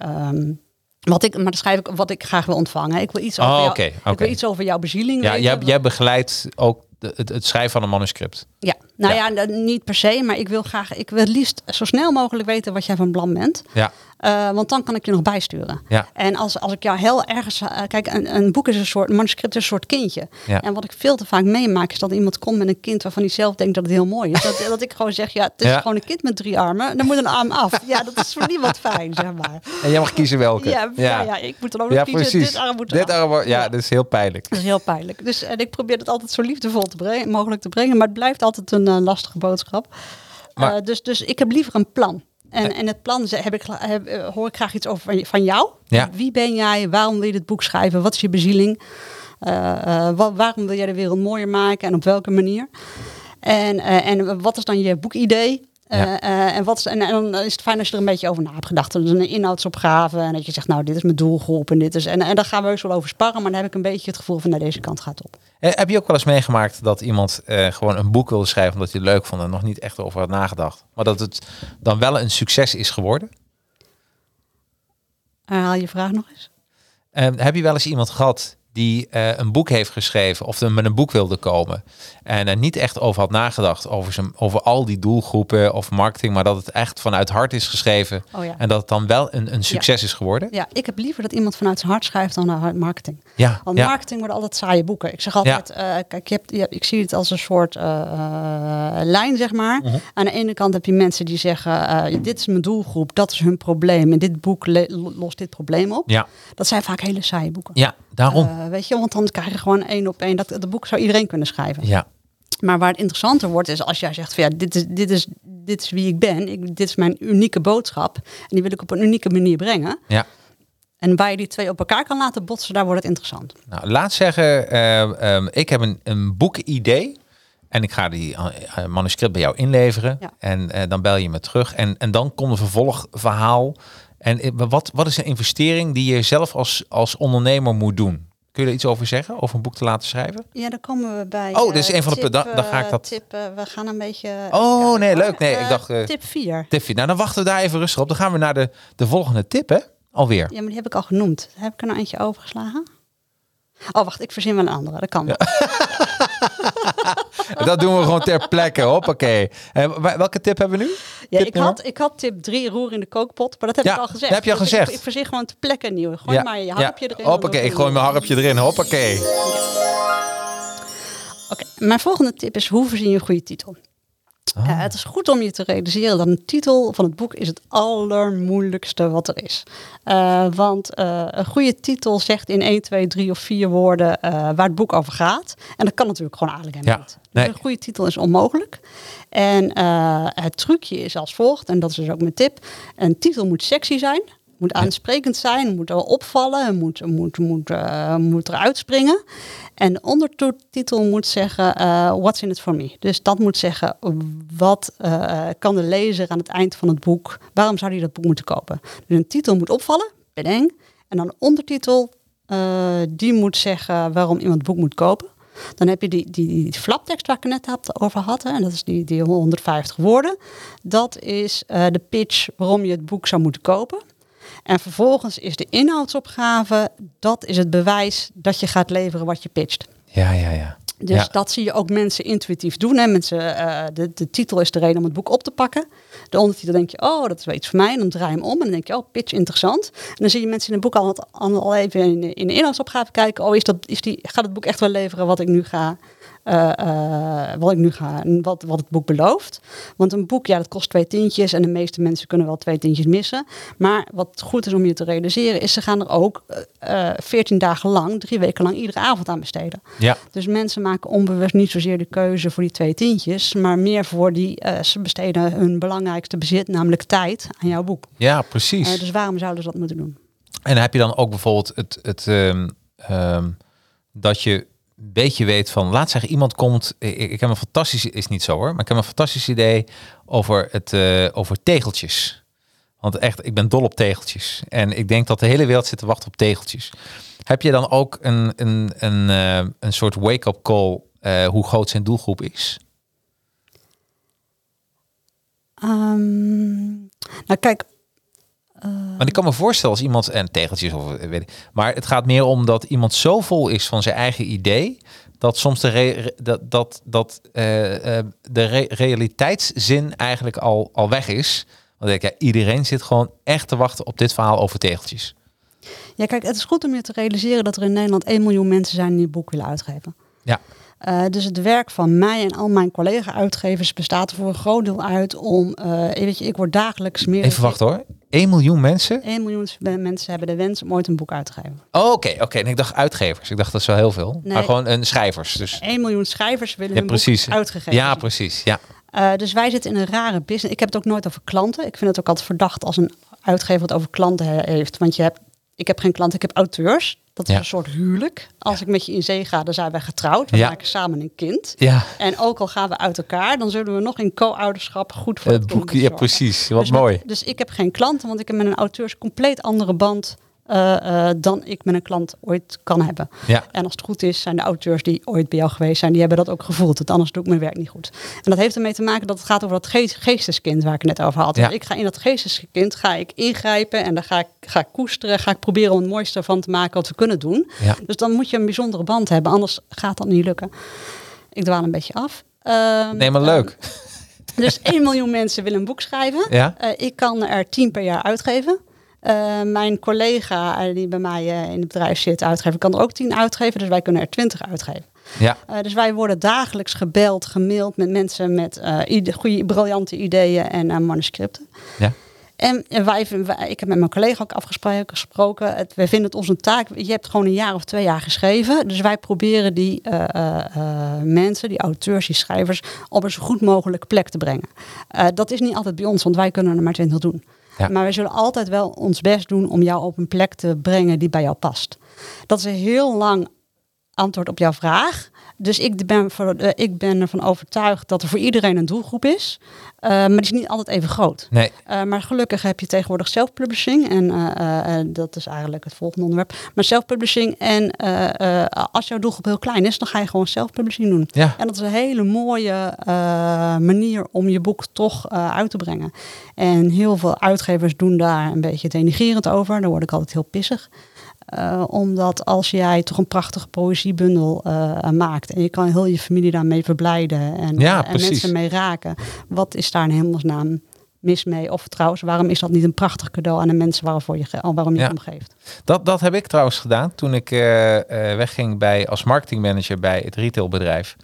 wat ik, maar dan schrijf ik wat ik graag wil ontvangen. Ik wil iets over, Oh, jou- oké, ik wil iets over jouw bezieling Ja, weten. jij, jij begeleidt ook de- het, het schrijven van een manuscript. Ja, nou Ja. niet per se, maar ik wil graag, ik wil het liefst zo snel mogelijk weten wat jij van plan bent. Ja, Eh, want dan kan ik je nog bijsturen. Ja. En als, als ik jou heel ergens. eh, kijk, een, een boek is een soort. Een manuscript is een soort kindje. Ja. En wat ik veel te vaak meemaak is dat iemand komt met een kind waarvan hij zelf denkt dat het heel mooi is. Dat, dat ik gewoon zeg: ja, het is Ja. gewoon een kind met drie armen. Dan moet een arm af. Ja, dat is voor niemand fijn, zeg maar. en jij mag kiezen welke. Ja, ja. ik moet dan ook nog kiezen. precies. Dit arm moet Dit arm ja, dat is heel pijnlijk. Dat is heel pijnlijk. Dus en ik probeer het altijd zo liefdevol te brengen, mogelijk te brengen. Maar het blijft altijd een eh, lastige boodschap. Maar- dus, dus ik heb liever een plan. En, en het plan heb ik, heb, eh, hoor ik graag iets over van, jou. Ja. Wie ben jij? Waarom wil je dit boek schrijven? Wat is je bezieling? Eh, eh, wa- waarom wil jij de wereld mooier maken en op welke manier? En, en wat is dan je boekidee? Eh, Ja. eh, en, wat is, en, en dan is het fijn als je er een beetje over na hebt gedacht. Dus een inhoudsopgave. En dat je zegt, nou, dit is mijn doelgroep. En, dit is, en, en daar gaan we heus wel over sparren. Maar dan heb ik een beetje het gevoel van, nou, deze kant gaat op. Eh, heb je ook wel eens meegemaakt dat iemand eh, gewoon een boek wilde schrijven omdat hij het leuk vond en nog niet echt over had nagedacht, maar dat het dan wel een succes is geworden? Herhaal je vraag nog eens. Eh, heb je wel eens iemand gehad die eh, een boek heeft geschreven of met een boek wilde komen en er niet echt over had nagedacht over, zijn, over al die doelgroepen of marketing, maar dat het echt vanuit hart is geschreven Oh ja. en dat het dan wel een, een succes is geworden? Ja, ik heb liever dat iemand vanuit zijn hart schrijft dan naar marketing. Ja, Want ja. marketing worden altijd saaie boeken. Ik zeg altijd, eh, kijk, je hebt, je, ik zie het als een soort eh, eh, lijn, zeg maar. Mhm. Aan de ene kant heb je mensen die zeggen, dit is mijn doelgroep, dat is hun probleem. En dit boek lost dit probleem op. ja, Dat zijn vaak hele saaie boeken. ja, daarom. Weet je, want dan krijg je gewoon één op één. Dat, dat boek zou iedereen kunnen schrijven. ja, Maar waar het interessanter wordt is als jij zegt van ja, dit is, dit is, dit is wie ik ben. Ik, dit is mijn unieke boodschap. En die wil ik op een unieke manier brengen. ja. En waar je die twee op elkaar kan laten botsen, daar wordt het interessant. Nou, laat zeggen, eh, ehm, ik heb een, een boekidee. En ik ga die eh, eh, manuscript bij jou inleveren. Ja. En eh, dan bel je me terug. En, en dan komt een vervolgverhaal. En wat, wat is een investering die je zelf als, als ondernemer moet doen? Kun je er iets over zeggen? Over een boek te laten schrijven? Ja, dan komen we bij. Oh, dit is eh, een van de tip, dan- dan ga ik eh, dat- Tip, eh, we gaan een beetje. Oh, nee, leuk. Nee, ik dacht, tip 4. Tiffy, nou dan wachten we daar even rustig op. Dan gaan we naar de, de volgende tip, hè? Alweer. Ja, maar die heb ik al genoemd. Heb ik er nou eentje overgeslagen? Oh, wacht, ik verzin wel een andere. Dat kan. Dat doen we gewoon ter plekke. Hoppakee. Eh, wa- welke tip hebben we nu? Ja, Tip ik, nummer? had, ik had tip 3 roer in de kookpot, maar dat heb Ja, ik al gezegd. dat heb je al Dus gezegd. Ik, ik verzin gewoon ter plekke een nieuwe. Gooi maar je harpje erin. Hoppakee, ik gooi mijn harpje erin. Hoppakee. Oké, mijn volgende tip is hoe verzin je een goede titel? Ah. Eh, het is goed om je te realiseren dat een titel van het boek is het allermoeilijkste wat er is. Eh, want eh, een goede titel zegt in 1, 2, 3 of 4 woorden waar het boek over gaat. En dat kan natuurlijk gewoon eigenlijk helemaal Ja, niet. Dus nee. een goede titel is onmogelijk. En het trucje is als volgt, en dat is dus ook mijn tip. Een titel moet sexy zijn. Moet aansprekend zijn, moet wel opvallen, moet, moet, moet, eh, moet eruit springen. En de ondertitel moet zeggen, eh, what's in it for me? Dus dat moet zeggen, wat eh, kan de lezer aan het eind van het boek, waarom zou hij dat boek moeten kopen? Dus een titel moet opvallen, bedeng. En dan een ondertitel, die moet zeggen waarom iemand het boek moet kopen. Dan heb je die, die, die flaptekst waar ik het net had- over had. Hè, en dat is die, die 150 woorden. Dat is de pitch waarom je het boek zou moeten kopen. En vervolgens is de inhoudsopgave, dat is het bewijs dat je gaat leveren wat je pitcht. Ja, ja, ja. Dus Ja. dat zie je ook mensen intuïtief doen. Hè. Mensen, eh, de, de titel is de reden om het boek op te pakken. De ondertitel denk je, oh, dat is wel iets voor mij. En dan draai je hem om en dan denk je, oh, pitch interessant. En dan zie je mensen in het boek al, al, al even in, de- in de inhoudsopgave kijken. Oh, is dat, is die, gaat het boek echt wel leveren wat ik nu ga, eh, eh, wat ik nu ga, wat, wat het boek belooft? Want een boek, ja, dat kost twee tientjes. En de meeste mensen kunnen wel twee tientjes missen. Maar wat goed is om je te realiseren, is ze gaan er ook eh, 14 dagen lang, drie weken lang, iedere avond aan besteden. Ja, Dus mensen maken onbewust niet zozeer de keuze voor die twee tientjes, maar meer voor die, ze besteden hun belangrijkste bezit, namelijk tijd, aan jouw boek. ja precies. Dus waarom zouden ze dat moeten doen? En heb je dan ook bijvoorbeeld het, het ehm, ehm, dat je een beetje weet van, laat zeggen, iemand komt, ik, heb een fantastisch, is niet zo hoor, maar ik heb een fantastisch idee over, het, eh, over tegeltjes. Want echt, ik ben dol op tegeltjes. En ik denk dat de hele wereld zit te wachten op tegeltjes. Heb je dan ook een, een, een, eh, een soort wake-up call eh, hoe groot zijn doelgroep is? Ehm, nou kijk, Maar ik kan me voorstellen als iemand en tegeltjes of eh, weet ik, maar het gaat meer om dat iemand zo vol is van zijn eigen idee dat soms de, re- dat, dat, dat, eh, eh, de re- realiteitszin eigenlijk al, al weg is. Want ik ja, iedereen zit gewoon echt te wachten op dit verhaal over tegeltjes. Ja, kijk, het is goed om je te realiseren dat er in Nederland 1 miljoen mensen zijn die een boek willen uitgeven. Ja. Eh, dus het werk van mij en al mijn collega-uitgevers bestaat er voor een groot deel uit om, eh, weet je, ik word dagelijks meer. Even wachten hoor. 1 miljoen mensen? 1 miljoen mensen hebben de wens om ooit een boek uit te geven. Oh, Oké, oké. En ik dacht uitgevers. Ik dacht dat is wel heel veel. Nee. Maar gewoon een schrijvers. Dus 1 miljoen schrijvers willen Ja, hun precies. boek uitgegeven. ja, precies. Ja. Eh, dus wij zitten in een rare business. Ik heb het ook nooit over klanten. Ik vind het ook altijd verdacht als een uitgever het over klanten he- heeft. Want je hebt, ik heb geen klanten, ik heb auteurs. Dat is Ja. een soort huwelijk. Als ik met je in zee ga, dan zijn wij getrouwd. We Ja. maken samen een kind. Ja, En ook al gaan we uit elkaar, dan zullen we nog in co-ouderschap goed voor het het boek. Ja, precies. Wat Dus met- mooi. dus ik heb geen klanten, want ik heb met een auteur een compleet andere band eh, eh, dan ik met een klant ooit kan hebben. Ja. En als het goed is, zijn de auteurs die ooit bij jou geweest zijn, die hebben dat ook gevoeld. Want anders doe ik mijn werk niet goed. En dat heeft ermee te maken dat het gaat over dat geest, geesteskind waar ik het net over had. Ja. Dus ik ga in dat geesteskind ga ik ingrijpen en dan ga ik, ga ik koesteren, ga ik proberen om het mooiste van te maken wat we kunnen doen. Ja. Dus dan moet je een bijzondere band hebben, anders gaat dat niet lukken. Ik dwaal een beetje af. Ehm, Nee, maar ehm, leuk. dus 1 miljoen mensen willen een boek schrijven. Ja. Eh, ik kan er 10 per jaar uitgeven. Eh, mijn collega eh, die bij mij eh, in het bedrijf zit, uitgever, kan er ook 10 uitgeven. Dus wij kunnen er 20 uitgeven. Ja. Dus wij worden dagelijks gebeld, gemaild met mensen met goede, briljante ideeën en manuscripten. Ja. En wij, wij- ik heb met mijn collega ook afgesproken. gesproken. Het, wij vinden het onze taak. Je hebt gewoon een jaar of twee jaar geschreven. Dus wij proberen die mensen, die auteurs, die schrijvers, op een zo goed mogelijke plek te brengen. Dat is niet altijd bij ons, want wij kunnen er maar 20 doen. Maar wij zullen altijd wel ons best doen om jou op een plek te brengen die bij jou past. Dat is een heel lang antwoord op jouw vraag. Dus ik ben, voor, eh, ik ben ervan overtuigd dat er voor iedereen een doelgroep is. Eh, maar die is niet altijd even groot. Nee. Uh, maar gelukkig heb je tegenwoordig self-publishing. En dat is eigenlijk het volgende onderwerp. Maar self-publishing. En als jouw doelgroep heel klein is, dan ga je gewoon self-publishing doen. Ja. En dat is een hele mooie manier om je boek toch uit te brengen. En heel veel uitgevers doen daar een beetje denigerend over. Daar word ik altijd heel pissig. Uh, omdat als jij toch een prachtige poëziebundel uh, maakt en je kan heel je familie daarmee verblijden en, ja, en mensen mee raken, wat is daar in hemelsnaam mis mee? Of trouwens, waarom is dat niet een prachtig cadeau aan de mensen waarvoor je, waarom je ja. hem geeft? Dat, dat heb ik trouwens gedaan toen ik uh, wegging bij, als marketingmanager bij het retailbedrijf.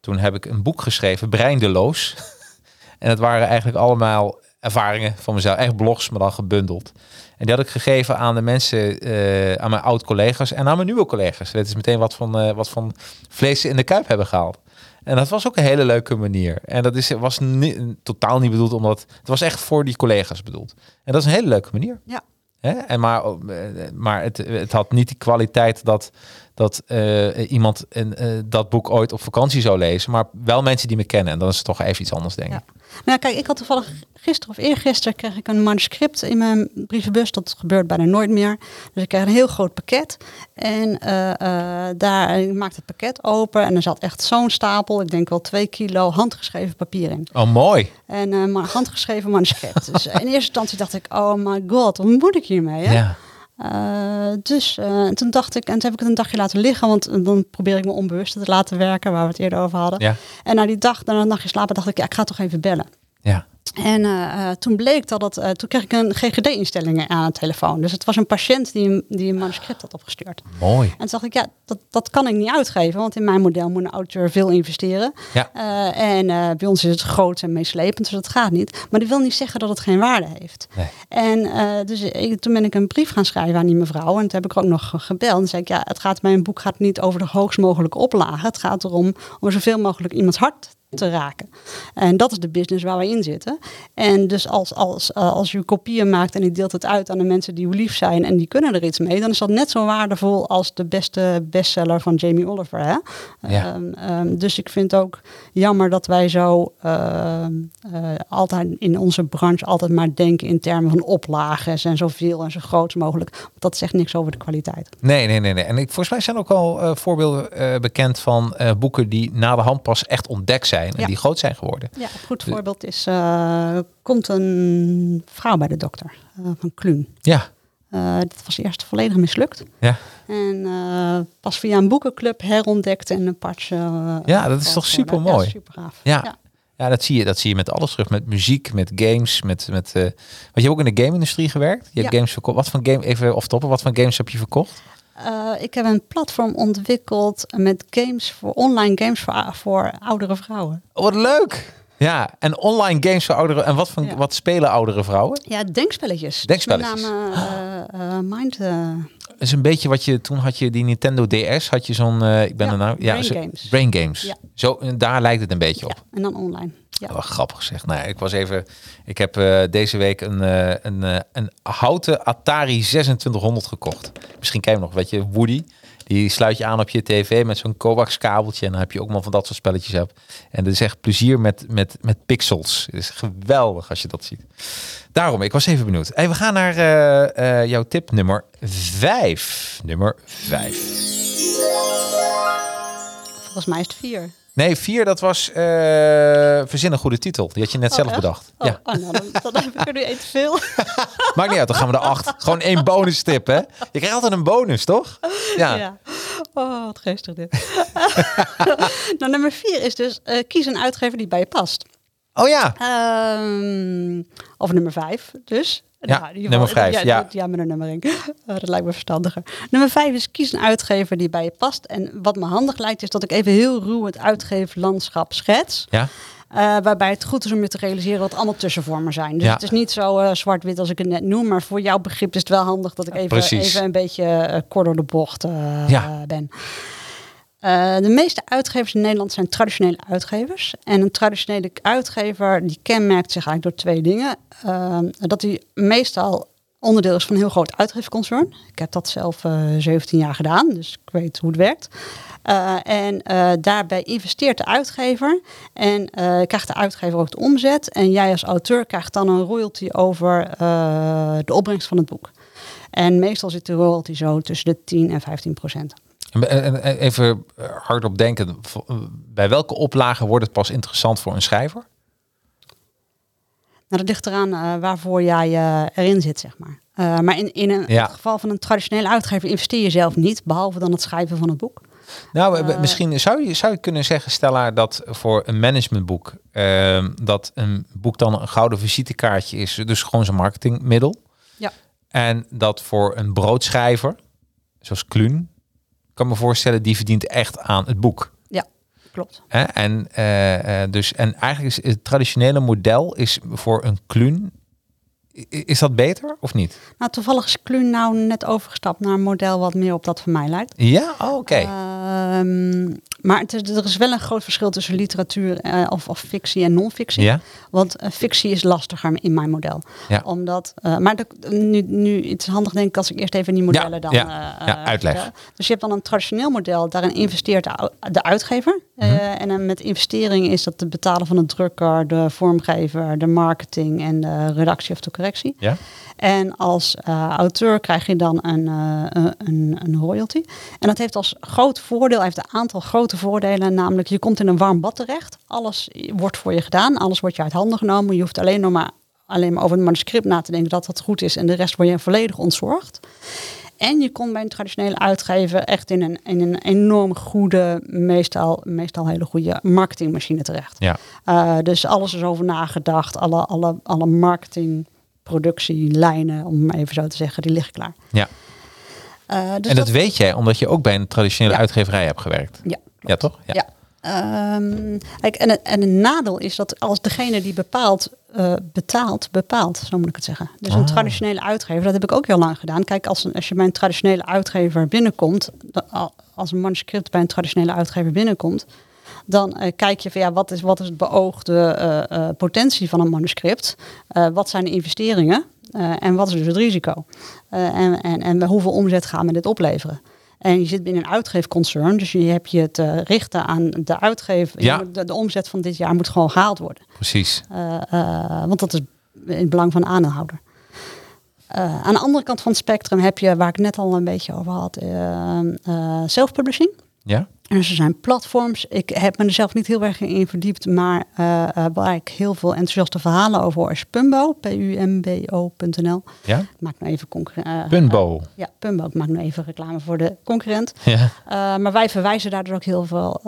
Toen heb ik een boek geschreven, Breindeloos. en het waren eigenlijk allemaal ervaringen van mezelf, echt blogs, maar dan gebundeld. En die had ik gegeven aan de mensen, uh, aan mijn oud-collega's en aan mijn nieuwe collega's. Dat is meteen wat van, uh, wat van vlees in de kuip hebben gehaald. En dat was ook een hele leuke manier. En dat is, was ni totaal niet bedoeld, omdat het was echt voor die collega's bedoeld. En dat is een hele leuke manier. Ja. Hè? En maar maar het, het had niet die kwaliteit dat, dat uh, iemand een, dat boek ooit op vakantie zou lezen. Maar wel mensen die me kennen. En dan is het toch even iets anders, denk ja. ik. Nou, kijk, ik had toevallig gisteren of eergisteren kreeg ik een manuscript in mijn brievenbus. Dat gebeurt bijna nooit meer. Dus ik kreeg een heel groot pakket. En uh, uh, daar ik maakte het pakket open. En er zat echt zo'n stapel, ik denk wel twee kilo handgeschreven papier in. Oh, mooi. En uh, maar handgeschreven manuscript. dus in eerste instantie dacht ik, oh my god, wat moet ik hiermee? Hè? Ja. Uh, dus uh, toen dacht ik, en toen heb ik het een dagje laten liggen, want dan probeer ik me onbewust te laten werken, waar we het eerder over hadden. Ja. En na die dag, na een nachtje slapen, dacht ik, ja, ik ga toch even bellen. Ja. En uh, toen bleek dat het, toen kreeg ik een GGD-instelling aan de telefoon. Dus het was een patiënt die, die een manuscript had opgestuurd. Mooi. En toen dacht ik, ja, dat, dat kan ik niet uitgeven, want in mijn model moet een auteur veel investeren. Ja. en bij ons is het groot en meeslepend, dus dat gaat niet. Maar dat wil niet zeggen dat het geen waarde heeft. Nee. En dus ik, toen ben ik een brief gaan schrijven aan die mevrouw. En toen heb ik ook nog gebeld. En zei ik, ja, het gaat, mijn boek gaat niet over de hoogst mogelijke oplagen. Het gaat erom om zoveel mogelijk iemands hart te raken. En dat is de business waar we in zitten. En dus als, als, als u kopieën maakt en u deelt het uit aan de mensen die u lief zijn en die kunnen er iets mee, dan is dat net zo waardevol als de beste bestseller van Jamie Oliver. Hè? Ja. Um, um, dus ik vind ook jammer dat wij zo uh, uh, altijd in onze branche altijd maar denken in termen van oplages en zoveel en zo groot mogelijk. Want dat zegt niks over de kwaliteit. Nee, nee, nee. nee. En ik, volgens mij zijn ook al uh, voorbeelden bekend van boeken die na de hand pas echt ontdekt zijn en Ja. die groot zijn geworden. Ja, een goed voorbeeld is, uh, komt een vrouw bij de dokter uh, van Kluun. Ja, Eh, dat was eerst volledig mislukt. Ja. En eh, pas via een boekenclub herontdekt en een partje. eh, Ja, dat is uh, toch geworden. supermooi? Ja, super gaaf. Ja. Ja, dat zie je. Dat zie je met alles terug. Met muziek, met games, met. met eh, want je hebt ook in de game-industrie gewerkt. Je hebt Ja. games verkocht. Wat voor game, even of toppen, wat voor games heb je verkocht? Eh, ik heb een platform ontwikkeld met games voor online games voor, voor oudere vrouwen. Oh, wat leuk! Ja, en online games voor ouderen. En wat, van, Ja. wat spelen oudere vrouwen? Ja, denkspelletjes. Denkspelletjes. Dus met name eh, eh, Mind. eh, Dat is een beetje wat je toen had je die Nintendo DS, had je zo'n. eh, ik ben Ja, er nou. Brain zo- Games. Brain games. Ja. Zo, en daar lijkt het een beetje op. en dan online. Ja. Wat grappig zeg. Nou, ja, ik was even. Ik heb eh, deze week een, eh, een, eh, een houten Atari 2600 gekocht. Misschien ken je hem nog, weet je, Woody. Die sluit je aan op je tv met zo'n coax kabeltje. En dan heb je ook maar van dat soort spelletjes hebt. En dat is echt plezier met, met, met pixels. Het is geweldig als je dat ziet. Daarom, ik was even benieuwd. Hey, we gaan naar eh, jouw tip nummer 5. Nummer 5. Volgens mij is het vier. Nee, 4 dat was eh verzin een goede titel. Die had je net zelf Oh, echt? bedacht. Oh, Ja. oh, nou, dan, dan heb ik er nu één te veel. Maakt niet uit, dan gaan we de acht. Gewoon één bonus tip, hè? Je krijgt altijd een bonus, toch? Ja. Ja. Oh, wat geestig dit. nou, nummer vier is dus eh, kies een uitgever die bij je past. Oh ja. Ehm, of nummer vijf, dus. Ja, ieder nummer vijf, ja. ja, met een nummering. Dat lijkt me verstandiger. Nummer vijf is kies een uitgever die bij je past. En wat me handig lijkt is dat ik even heel ruw het uitgeeflandschap schets. Ja. Eh, waarbij het goed is om je te realiseren wat allemaal tussenvormen zijn. Dus Ja. het is niet zo eh, zwart-wit als ik het net noem. Maar voor jouw begrip is het wel handig dat ik even, even een beetje eh, kort door de bocht Ja. ben. Eh, de meeste uitgevers in Nederland zijn traditionele uitgevers. En een traditionele uitgever die kenmerkt zich eigenlijk door twee dingen. Eh, dat hij meestal onderdeel is van een heel groot uitgeefconcern. Ik heb dat zelf eh 17 jaar gedaan, dus ik weet hoe het werkt. Eh, en eh, daarbij investeert de uitgever en eh, krijgt de uitgever ook de omzet. En jij als auteur krijgt dan een royalty over eh, de opbrengst van het boek. En meestal zit de royalty zo tussen de 10 en 15 procent. En- en- en Even eh, hardop denken. eh, Bij welke oplagen wordt het pas interessant voor een schrijver? Nou, dat ligt eraan eh, waarvoor jij erin zit, zeg maar. Maar in, in een, Ja. het geval van een traditionele uitgever investeer je zelf niet, behalve dan het schrijven van het boek. Nou, misschien zou je, zou je kunnen zeggen, Stella, dat voor een managementboek, ehm, dat een boek dan een gouden visitekaartje is. Dus gewoon zijn marketingmiddel. Ja. En dat voor een broodschrijver, zoals Kluun, kan me voorstellen, die verdient echt aan het boek. Ja, klopt. Hè? En, eh, eh, dus, en eigenlijk is het traditionele model is voor een Kluun, i- is dat beter of niet? Nou, toevallig is Kluun nou net overgestapt naar een model wat meer op dat van mij lijkt. Ja, oh, oké. Ehm, maar het is, er is wel een groot verschil tussen literatuur eh, of, of fictie en non-fictie. ja, Want eh, fictie is lastiger in mijn model. Ja. Omdat, eh, maar de, nu, nu, het is handig denk ik als ik eerst even die modellen Ja, dan ja, ja, uitleg. Dus je hebt dan een traditioneel model, daarin investeert de, uitgever. Eh, en met investering is dat de betalen van de drukker, de vormgever, de marketing en de redactie of de ja. En als eh, auteur krijg je dan een, eh, een, een royalty. En dat heeft als groot voordeel, heeft een aantal grote voordelen. Namelijk, je komt in een warm bad terecht. Alles wordt voor je gedaan. Alles wordt je uit handen genomen. Je hoeft alleen nog maar, alleen maar over het manuscript na te denken dat dat goed is. En de rest word je volledig ontzorgd. En je komt bij een traditionele uitgever echt in een, in een enorm goede, meestal, meestal hele goede marketingmachine terecht. ja. Uh, dus alles is over nagedacht. Alle, alle, alle marketingproductielijnen, om maar even zo te zeggen, die liggen klaar. ja. Uh, dus en dat, weet jij omdat je ook bij een traditionele Ja. uitgeverij hebt gewerkt. Ja, Ja, toch? ja. Ehm, kijk, en, en een nadeel is dat als degene die bepaalt, eh, betaalt, bepaalt, zo moet ik het zeggen. Dus een Ah. traditionele uitgever, dat heb ik ook heel lang gedaan. Kijk, als, een, als je bij een traditionele uitgever binnenkomt, als een manuscript bij een traditionele uitgever binnenkomt, dan eh, kijk je van ja, wat is, wat is het beoogde eh, potentie van een manuscript? Wat zijn de investeringen? En wat is dus het risico? En, en, en hoeveel omzet gaan we dit opleveren? En je zit binnen een uitgeefconcern, dus je hebt je te richten aan de uitgever. Ja. De, de omzet van dit jaar moet gewoon gehaald worden. Precies. Want dat is in het belang van de aandeelhouder. Aan de andere kant van het spectrum heb je, waar ik net al een beetje over had, eh, self-publishing. Ja? En dus er zijn platforms. Ik heb me er zelf niet heel erg in verdiept, maar eh, eh, waar ik heel veel enthousiaste verhalen over hoor is Pumbo, P-U-M-B-O.nl. Ja? Ik maak nou even concurrent. Punbo. ja, Pumbo. Ik maak nu even reclame voor de concurrent. Ja. Maar wij verwijzen daar dus ook heel veel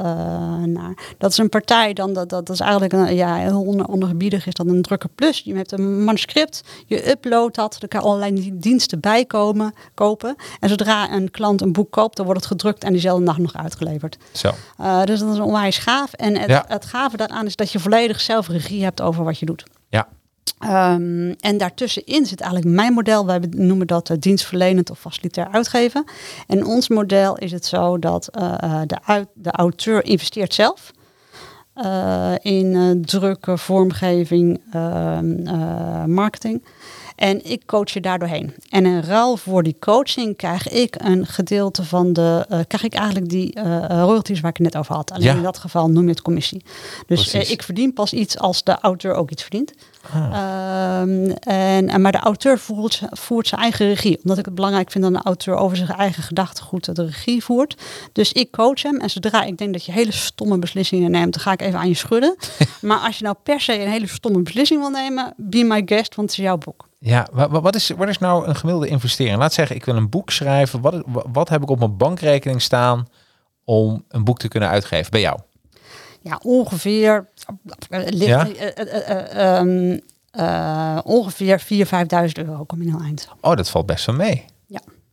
naar. Dat is een partij, dan, dat, dat, is eigenlijk een, ja, heel on, ondergebiedig is dat een drukker plus. Je hebt een manuscript, je uploadt dat, er kan allerlei diensten bij komen, kopen. En zodra een klant een boek koopt, dan wordt het gedrukt en diezelfde dag nog uitgeleverd. Zo. Uh, dus dat is onwijs gaaf. En het, Ja. het gave daaraan is dat je volledig zelf regie hebt over wat je doet. Ja. Um, en daartussenin zit eigenlijk mijn model. Wij noemen dat uh, dienstverlenend of facilitair uitgeven. En ons model is het zo dat uh, de, uit, de auteur investeert zelf. Uh, in drukken, vormgeving, ehm, marketing. En ik coach je daar doorheen. En in ruil voor die coaching krijg ik een gedeelte van de. Uh, krijg ik eigenlijk die uh, royalties waar ik het net over had. Alleen Ja. in dat geval noem je het commissie. Dus uh, ik verdien pas iets als de auteur ook iets verdient. Um, en, en, maar de auteur voert, voert zijn eigen regie. Omdat ik het belangrijk vind dat een auteur over zijn eigen gedachtegoed de regie voert. Dus ik coach hem. En zodra ik denk dat je hele stomme beslissingen neemt, dan ga ik even aan je schudden. maar als je nou per se een hele stomme beslissing wil nemen, be my guest, want het is jouw boek. Ja, wa- wa- wat is, wat is nou een gemiddelde investering? Laat zeggen, ik wil een boek schrijven. Wat, wa- wat heb ik op mijn bankrekening staan om een boek te kunnen uitgeven bij jou? Ja, ongeveer. Uh, ligt, Ja? uh, um, ongeveer 4.000, 5.000 euro kom je heel eind. Oh, dat valt best wel mee.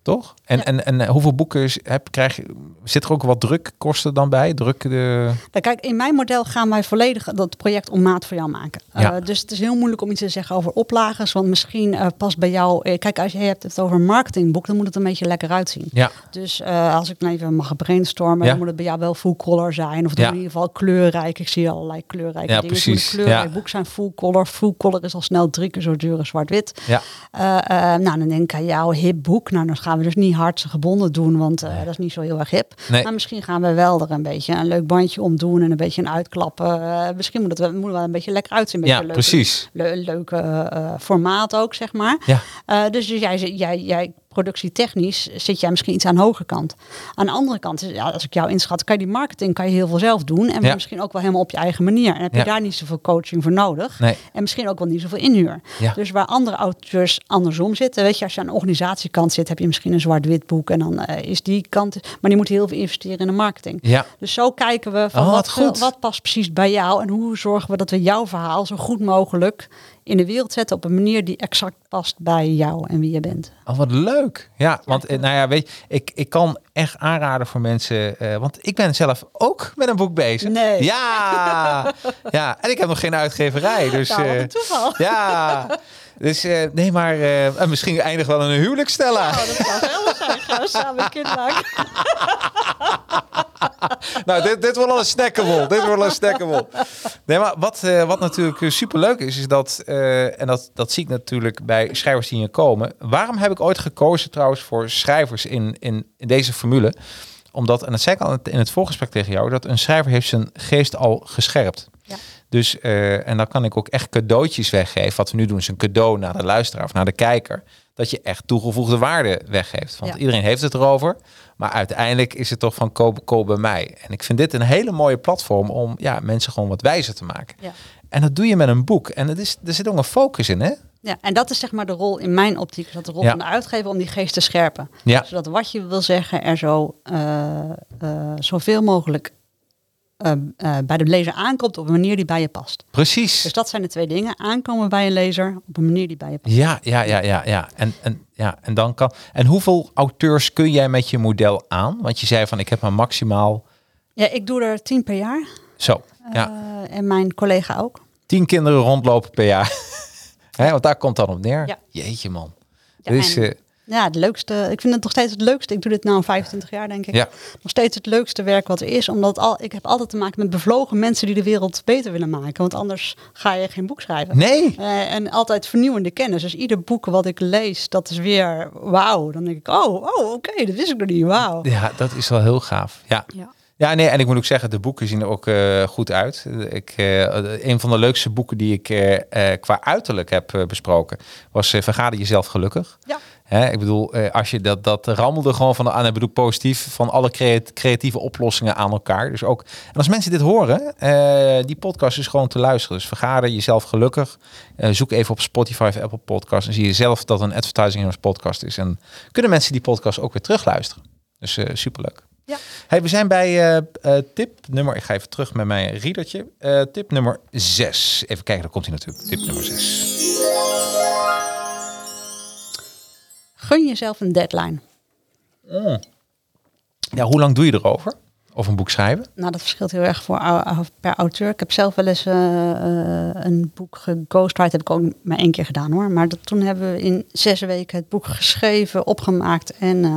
Toch? En, Ja. en, en eh, hoeveel boeken heb, krijg je? Zit er ook wat drukkosten dan bij? Druk de... Nou, kijk, in mijn model gaan wij volledig dat project op maat voor jou maken. Ja. Uh, dus het is heel moeilijk om iets te zeggen over oplages. Want misschien uh, past bij jou... Kijk, als je hebt het over een marketingboek, dan moet het een beetje lekker uitzien. Ja, Dus uh, als ik dan even mag brainstormen, Ja. dan moet het bij jou wel full color zijn. Of dan in ieder geval kleurrijk. Ik zie allerlei kleurrijke Ja, dingen. Het precies. moet een kleurrijk boek zijn, full color. Full color is al snel drie keer zo duur als zwart-wit. ja. Nou, dan denk ik aan jouw hip boek. Nou, dan gaan we dus niet hard gebonden doen, want uh, dat is niet zo heel erg hip. Nee. Maar misschien gaan we wel er een beetje een leuk bandje om doen en een beetje een uitklappen. Uh, misschien moet het wel, moet wel een beetje lekker uitzien. Een Ja, beetje leuke, precies. le leuke uh, formaat ook, zeg maar. Ja. Uh, dus jij, jij, jij productietechnisch zit jij misschien iets aan de hoge kant. Aan de andere kant, ja, als ik jou inschat, kan je die marketing kan je heel veel zelf doen. En Ja. misschien ook wel helemaal op je eigen manier. En heb je Ja. daar niet zoveel coaching voor nodig. Nee. En misschien ook wel niet zoveel inhuur. Ja. Dus waar andere auteurs andersom zitten. Weet je, als je aan de organisatiekant zit, heb je misschien een zwart-wit boek. En dan uh, is die kant. Maar die moet heel veel investeren in de marketing. Ja. Dus zo kijken we van Oh, wat, wat goed. wat past precies bij jou. En hoe zorgen we dat we jouw verhaal zo goed mogelijk in de wereld zetten. Op een manier die exact past bij jou en wie je bent. Oh, wat leuk. Ja, want eh, nou ja, weet je, ik, ik kan echt aanraden voor mensen, uh, want ik ben zelf ook met een boek bezig. Nee. Ja, ja. En ik heb nog geen uitgeverij, dus. Nou, wat eh, een toeval. ja, dus uh, nee, maar uh, misschien eindig wel in een huwelijk stellen. Nou, dat zou geweldig zijn. Gaan we samen een kind maken. nou, dit, dit wordt al een snackable. dit wordt al een snackable. Nee, maar wat, uh, wat natuurlijk superleuk is, is dat, en dat, dat zie ik natuurlijk bij schrijvers die hier komen. Waarom heb ik ooit gekozen trouwens voor schrijvers in, in, in deze formule? Omdat, en dat zei ik al in het voorgesprek tegen jou, dat een schrijver heeft zijn geest al gescherpt. Ja. Dus, uh, en dan kan ik ook echt cadeautjes weggeven. Wat we nu doen is een cadeau naar de luisteraar of naar de kijker. Dat je echt toegevoegde waarde weggeeft. Want Ja. iedereen heeft het erover. Maar uiteindelijk is het toch van koop, koop bij mij. En ik vind dit een hele mooie platform om ja, mensen gewoon wat wijzer te maken. Ja. En dat doe je met een boek. En het is, er zit ook een focus in, hè? Ja, en dat is zeg maar de rol in mijn optiek, is dat de rol Ja. van de uitgever om die geest te scherpen. Ja. Zodat wat je wil zeggen er zo uh, uh, zoveel mogelijk uh, bij de lezer aankomt op een manier die bij je past. Precies. Dus dat zijn de twee dingen. Aankomen bij een lezer op een manier die bij je past. Ja, ja, ja, ja, ja. En, en, ja, en dan kan. En hoeveel auteurs kun jij met je model aan? Want je zei van ik heb maar maximaal. Ja, ik doe er tien per jaar. Zo. Ja. Uh, en mijn collega ook. Tien kinderen rondlopen per jaar. Hè, want daar komt dan op neer. Ja. Jeetje man. Ja, dus, en- uh, Ja, het leukste. Ik vind het nog steeds het leukste. Ik doe dit nu 25 jaar, denk ik. ja. Nog steeds het leukste werk wat er is. Omdat al, ik heb altijd te maken met bevlogen mensen die de wereld beter willen maken. Want anders ga je geen boek schrijven. Nee. Eh, en altijd vernieuwende kennis. Dus ieder boek wat ik lees, dat is weer wauw. Dan denk ik, oh, oh oké, dat wist ik nog niet. Wauw. Ja, dat is wel heel gaaf. Ja. Ja. Ja, nee, en ik moet ook zeggen, de boeken zien er ook eh, goed uit. Ik, eh, een van de leukste boeken die ik qua uiterlijk heb besproken was eh, Vergader jezelf gelukkig. Ja. Hè, ik bedoel, eh, als je dat, dat rammelde gewoon van, aan, ik bedoel positief, van alle creat- creatieve oplossingen aan elkaar. Dus ook, en als mensen dit horen, eh, die podcast is gewoon te luisteren. Dus Vergader jezelf gelukkig. Eh, zoek even op Spotify of Apple Podcast en zie je zelf dat een Advertising Heroes podcast is. En kunnen mensen die podcast ook weer terugluisteren. Dus eh, superleuk. Ja. Hey, we zijn bij tip nummer, ik ga even terug met mijn readertje. Eh, tip nummer 6. Even kijken, daar komt hij natuurlijk. Tip nummer 6. Gun jezelf een deadline. Ja, hoe lang doe je erover? Of een boek schrijven? Nou, dat verschilt heel erg voor, per auteur. Ik heb zelf wel eens eh, eh, een boek geghostwrite. Heb ik ook maar één keer gedaan hoor. Maar dat, toen hebben we in zes weken het boek geschreven, opgemaakt en eh,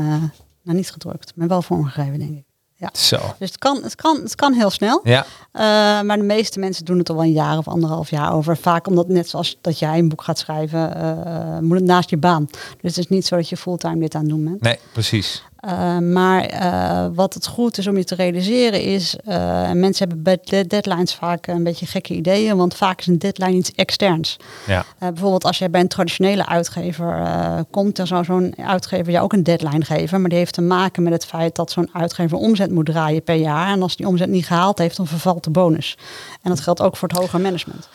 nou, niet gedrukt. Maar wel vormgegeven, denk ik. Ja. Zo. Dus het kan, het, kan, het kan heel snel. Ja, Eh, maar de meeste mensen doen het al wel een jaar of anderhalf jaar over. Vaak omdat net zoals dat jij een boek gaat schrijven, eh, moet het naast je baan. Dus het is niet zo dat je fulltime dit aan het doen bent. nee, precies. Uh, maar uh, wat het goed is om je te realiseren is, uh, mensen hebben bij de deadlines vaak een beetje gekke ideeën, want vaak is een deadline iets externs. Ja. bijvoorbeeld als je bij een traditionele uitgever komt, dan zou zo'n uitgever jou ook een deadline geven, maar die heeft te maken met het feit dat zo'n uitgever omzet moet draaien per jaar en als die omzet niet gehaald heeft, dan vervalt de bonus. En dat geldt ook voor het hoger management.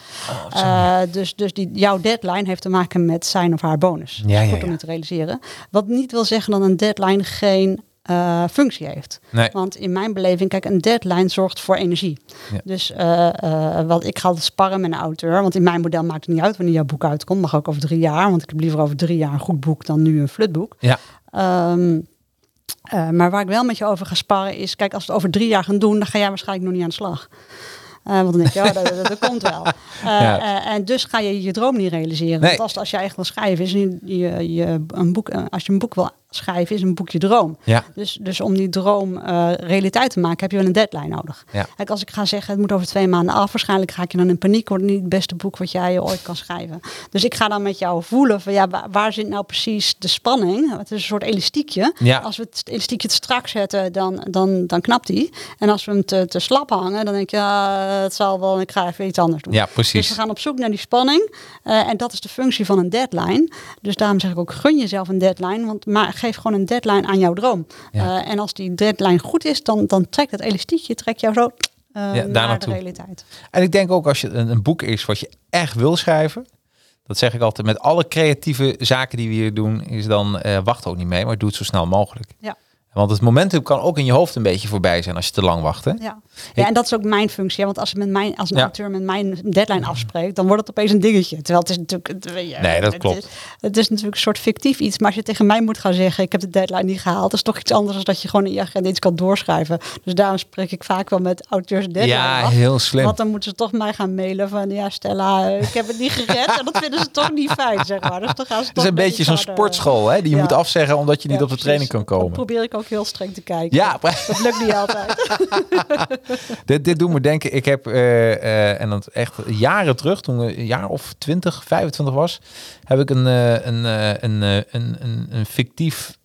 Oh, dus dus die, jouw deadline heeft te maken met zijn of haar bonus. Ja, ja, goed ja. om je te realiseren. Wat niet wil zeggen dat een deadline geen uh, functie heeft. Nee. Want in mijn beleving, kijk, een deadline zorgt voor energie. Ja. Dus uh, uh, wat ik ga altijd sparren met een auteur. Want in mijn model maakt het niet uit wanneer jouw boek uitkomt. Mag ook over drie jaar. Want ik heb liever over drie jaar een goed boek dan nu een flutboek. Ja. Um, maar waar ik wel met je over ga sparren is, kijk, als we het over drie jaar gaan doen, dan ga jij waarschijnlijk nog niet aan de slag. Uh, want dan denk je, oh, dat, dat, dat komt wel. Uh, Ja. uh, en dus ga je je droom niet realiseren. Nee. Want als, als je echt wil schrijven, is je, je, je, een boek, eh, als je een boek wil schrijven, is een boek je droom. Ja. Dus, dus om die droom uh, realiteit te maken, heb je wel een deadline nodig. Ja. Kijk, als ik ga zeggen, het moet over twee maanden af, waarschijnlijk ga ik je dan in paniek, wordt niet het beste boek wat jij ooit kan schrijven. Dus ik ga dan met jou voelen van, ja, waar, waar zit nou precies de spanning? Het is een soort elastiekje. Ja. Als we het elastiekje te strak zetten, dan, dan, dan knapt die. En als we hem te, te slap hangen, dan denk je, ja, het zal wel, ik ga even iets anders doen. Ja, precies. Dus we gaan op zoek naar die spanning. Uh, en dat is de functie van een deadline. Dus daarom zeg ik ook, gun jezelf een deadline. Want maar geef gewoon een deadline aan jouw droom. Ja. Uh, en als die deadline goed is, dan, dan trekt het elastiekje trekt jou zo uh, daar naar de realiteit. En ik denk ook als je een, een boek is wat je echt wil schrijven. Dat zeg ik altijd met alle creatieve zaken die we hier doen. Is dan eh, wacht ook niet mee, maar doe het zo snel mogelijk. Ja. Want het momentum kan ook in je hoofd een beetje voorbij zijn als je te lang wacht. Hè? Ja. ja, en dat is ook mijn functie. hè. Want als, met mijn, als een Ja. auteur met mijn deadline afspreekt, dan wordt het opeens een dingetje. Terwijl het is natuurlijk... het- je, Nee, dat het klopt. is- Het is natuurlijk een soort fictief iets. Maar als je tegen mij moet gaan zeggen, ik heb de deadline niet gehaald, dat is toch iets anders dan dat je gewoon in je agenda iets kan doorschrijven. Dus daarom spreek ik vaak wel met auteurs deadline Ja, af. heel slim. Want dan moeten ze toch mij gaan mailen van, ja Stella, ik heb het niet gered. en dat vinden ze toch niet fijn, zeg maar. Dus dan gaan ze Het is een beetje zo'n sportschool hè, die je Ja. moet afzeggen omdat je niet op de precies. training kan komen. probeer ik ook heel streng te kijken. Ja, Dat lukt niet altijd. dit, dit doet me denken, ik heb, eh, eh, en dat echt jaren terug, toen ik een jaar of 20, 25 was, heb ik een, eh, een, een, een, een, een fictief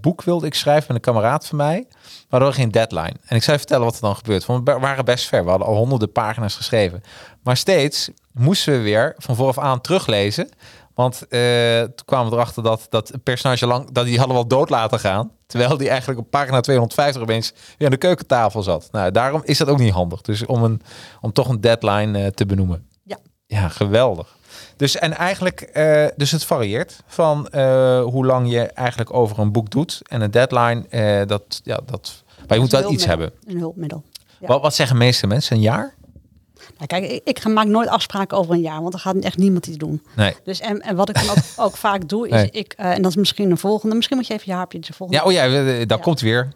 boek wilde ik schrijven met een kameraad van mij. Maar er was geen deadline. En ik zou je vertellen wat er dan gebeurt. Want we waren best ver. We hadden al honderden pagina's geschreven. Maar steeds moesten we weer van vooraf aan teruglezen. Want eh, toen kwamen we erachter dat dat een personage lang, dat die hadden wel dood laten gaan. Terwijl die eigenlijk op pagina 250 opeens weer aan de keukentafel zat. Nou, daarom is dat ook niet handig. Dus om, een, om toch een deadline eh, te benoemen. Ja. Ja, geweldig. Dus en eigenlijk, eh, dus het varieert van hoe lang je eigenlijk over een boek doet. En een deadline, dat, ja, dat, maar je moet wel iets hebben. Een hulpmiddel. Ja. Wat, wat zeggen de meeste mensen? Een jaar? Nou, kijk, ik, ik maak nooit afspraken over een jaar, want dan gaat echt niemand iets doen. Nee. Dus en, en wat ik dan ook, ook vaak doe, is Nee. ik, eh, en dat is misschien een volgende, misschien moet je even je haarpje de volgende. Ja, oh ja, eh, daar Ja. komt weer.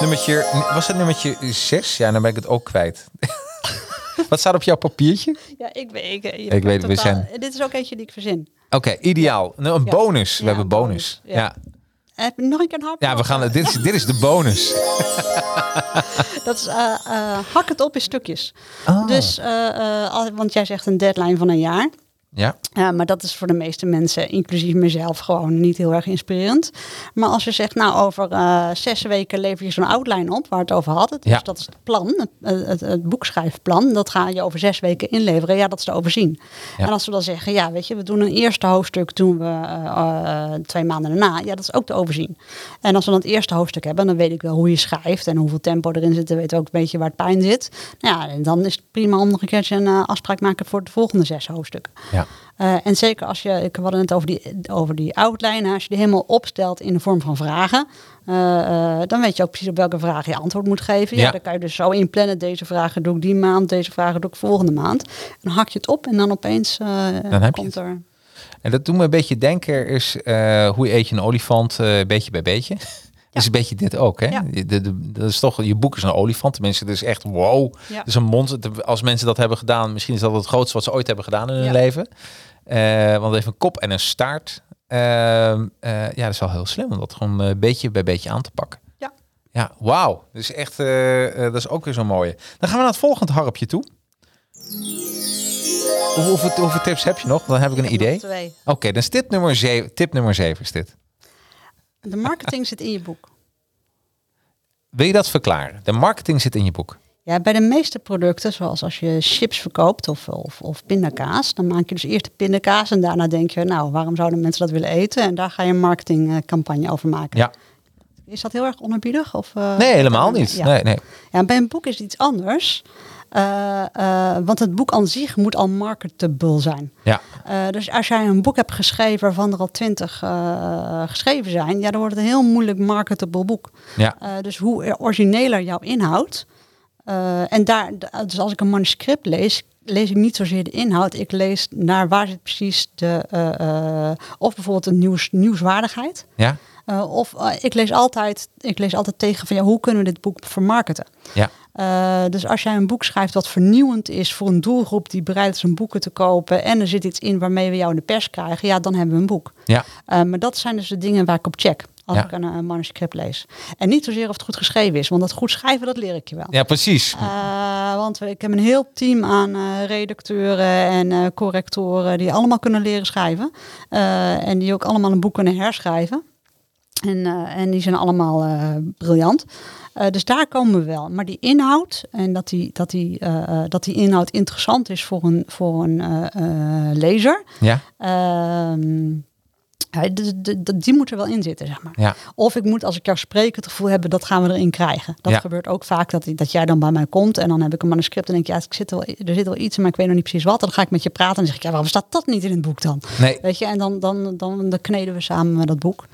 Nummertje, was het nummertje 6? Ja, dan ben ik het ook kwijt. Wat staat op jouw papiertje? Ja, ik weet, ik, je Ik weet, zijn- Dit is ook eentje die ik verzin. Oké, ideaal. Nou, een Ja. bonus. We Ja, hebben een bonus. bonus, Ja. Heb je nog een keer een harpje? Ja, we gaan. Dit is, dit is de bonus. Dat is, eh, eh, hak het op in stukjes. Ah. Dus, eh, want jij zegt een deadline van een jaar. Ja. Ja, maar dat is voor de meeste mensen, inclusief mezelf, gewoon niet heel erg inspirerend. Maar als je zegt, nou over eh, zes weken lever je zo'n outline op, waar het over had. Dus Ja. dat is het plan, het, het, het boekschrijfplan. Dat ga je over zes weken inleveren. Ja, dat is te overzien. Ja. En als we dan zeggen, ja, weet je, we doen een eerste hoofdstuk, doen we eh, eh, twee maanden daarna. Ja, dat is ook te overzien. En als we dan het eerste hoofdstuk hebben, dan weet ik wel hoe je schrijft en hoeveel tempo erin zit. Dan weet ik ook een beetje waar het pijn zit. Nou ja, en dan is het prima om nog een keertje een eh, afspraak maken voor de volgende zes hoofdstukken. Ja. Eh, en zeker als je, ik had het over die, over die outline, als je die helemaal opstelt in de vorm van vragen, eh, eh, dan weet je ook precies op welke vraag je antwoord moet geven. Ja. Ja. dan kan je dus zo inplannen, deze vragen doe ik die maand, deze vragen doe ik volgende maand. En dan hak je het op en dan opeens Dan heb je komt er... En dat doet me een beetje denken, is hoe eet je een olifant beetje bij beetje. Dat is een beetje dit ook, hè? Ja. De, de, dat is toch, je boek is een olifant. Tenminste, het is echt wow. Ja. Het is een mond. Het- Als mensen dat hebben gedaan, misschien is dat het grootste wat ze ooit hebben gedaan in hun Ja. leven. Eh, want het heeft een kop en een staart. Ehm, eh, ja, dat is wel heel slim om dat gewoon eh, beetje bij beetje aan te pakken. Ja. Ja, wauw. Dus echt, eh, eh, dat is ook weer zo'n mooie. Dan gaan we naar het volgende harpje toe. Hoe- Hoeveel, hoeveel tips heb je nog? Dan heb ik een idee. Oké, dan is dit nummer 7. Tip nummer 7 is dit. De marketing zit in je boek. Wil je dat verklaren? De marketing zit in je boek. Ja, bij de meeste producten, zoals als je chips verkoopt of, of, of pindakaas, dan maak je dus eerst de pindakaas en daarna denk je, nou, waarom zouden mensen dat willen eten? En daar ga je een marketingcampagne over maken. Ja. Is dat heel erg onerbiedig? Of, eh, Nee, helemaal niet. Ja. Nee, nee. Ja, bij een boek is het iets anders. Eh, eh, want het boek aan zich moet al marketable zijn. Ja, Eh, dus als jij een boek hebt geschreven waarvan er al twintig geschreven zijn, ja, dan wordt het een heel moeilijk marketable boek. ja, dus hoe origineler jouw inhoud. en daar, dus als ik een manuscript lees, lees ik niet zozeer de inhoud. Ik lees naar waar zit precies de. of bijvoorbeeld een nieuws, nieuwswaardigheid. ja, of ik, lees altijd, ik lees altijd tegen van ja, hoe kunnen we dit boek vermarkten? ja, Eh, dus als jij een boek schrijft wat vernieuwend is voor een doelgroep die bereid is om boeken te kopen en er zit iets in waarmee we jou in de pers krijgen, ja, dan hebben we een boek. ja, Eh, maar dat zijn dus de dingen waar ik op check als Ja. ik een, een manuscript lees. En niet zozeer of het goed geschreven is, want dat goed schrijven, dat leer ik je wel. ja, precies. Eh, want ik heb een heel team aan eh, redacteuren en eh, correctoren die allemaal kunnen leren schrijven. Eh, en die ook allemaal een boek kunnen herschrijven. En, eh, en die zijn allemaal eh, briljant. Eh, dus daar komen we wel. Maar die inhoud en dat die, dat die, eh, eh, dat die inhoud interessant is voor een, voor een lezer. Ja, Ehm, ja, de- de- de- die moet er wel in zitten, zeg maar. ja, Of ik moet, als ik jou spreek, het gevoel hebben dat gaan we erin krijgen. Dat Ja. gebeurt ook vaak, dat, dat jij dan bij mij komt en dan heb ik een manuscript en denk ik, ja, ik zit wel, er zit wel iets, maar ik weet nog niet precies wat. Dan ga ik met je praten en dan zeg ik, ja, waarom staat dat niet in het boek dan? nee, Weet je, en dan, dan, dan, dan kneden we samen met dat boek.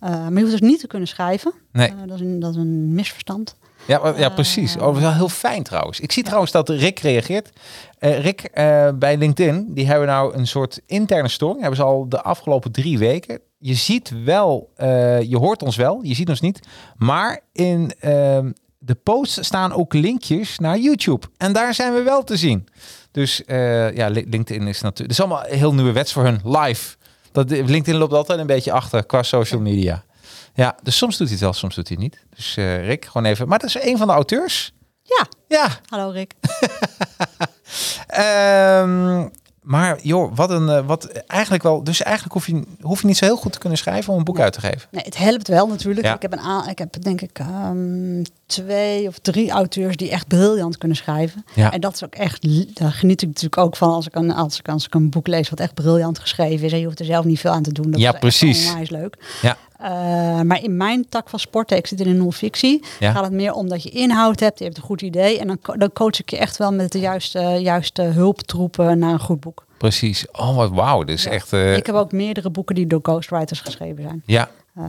Eh, maar je hoeft dus niet te kunnen schrijven. nee. Eh, dat, is een, dat is een misverstand. Ja, ja precies. Oh, dat is wel heel fijn trouwens. Ik zie trouwens dat Rick reageert. Eh, Rick, eh, bij LinkedIn, die hebben nou een soort interne storing. Hebben ze al de afgelopen drie weken. Je ziet wel, eh, je hoort ons wel, je ziet ons niet. Maar in ehm, de posts staan ook linkjes naar YouTube. En daar zijn we wel te zien. Dus eh, ja, Li- LinkedIn is natuurlijk... Het is allemaal heel nieuwe wets voor hun live. Dat, LinkedIn loopt altijd een beetje achter qua social media. Ja, dus soms doet hij het wel, soms doet hij het niet. Dus eh, Rick, gewoon even. Maar dat is een van de auteurs. Ja, Ja. hallo Rick. Ehm, maar joh, wat een, eh, wat eigenlijk wel. Dus eigenlijk hoef je, hoef je niet zo heel goed te kunnen schrijven om een boek uit te geven. Nee, het helpt wel natuurlijk. Ja. Ik heb een ik heb denk ik ehm, twee of drie auteurs die echt briljant kunnen schrijven. Ja. En dat is ook echt, daar geniet ik natuurlijk ook van als ik een, als ik, als ik een boek lees wat echt briljant geschreven is. En je hoeft er zelf niet veel aan te doen. Dat Ja, is precies. onwijs leuk. Ja, Eh, maar in mijn tak van sporten, ik zit in een non-fictie, Ja. gaat het meer om dat je inhoud hebt, je hebt een goed idee. En dan, dan coach ik je echt wel met de juiste, juiste hulptroepen naar een goed boek. precies. Oh, wat wauw. Dus Ja. echt. eh, Ik heb ook meerdere boeken die door ghostwriters geschreven zijn. ja. Eh,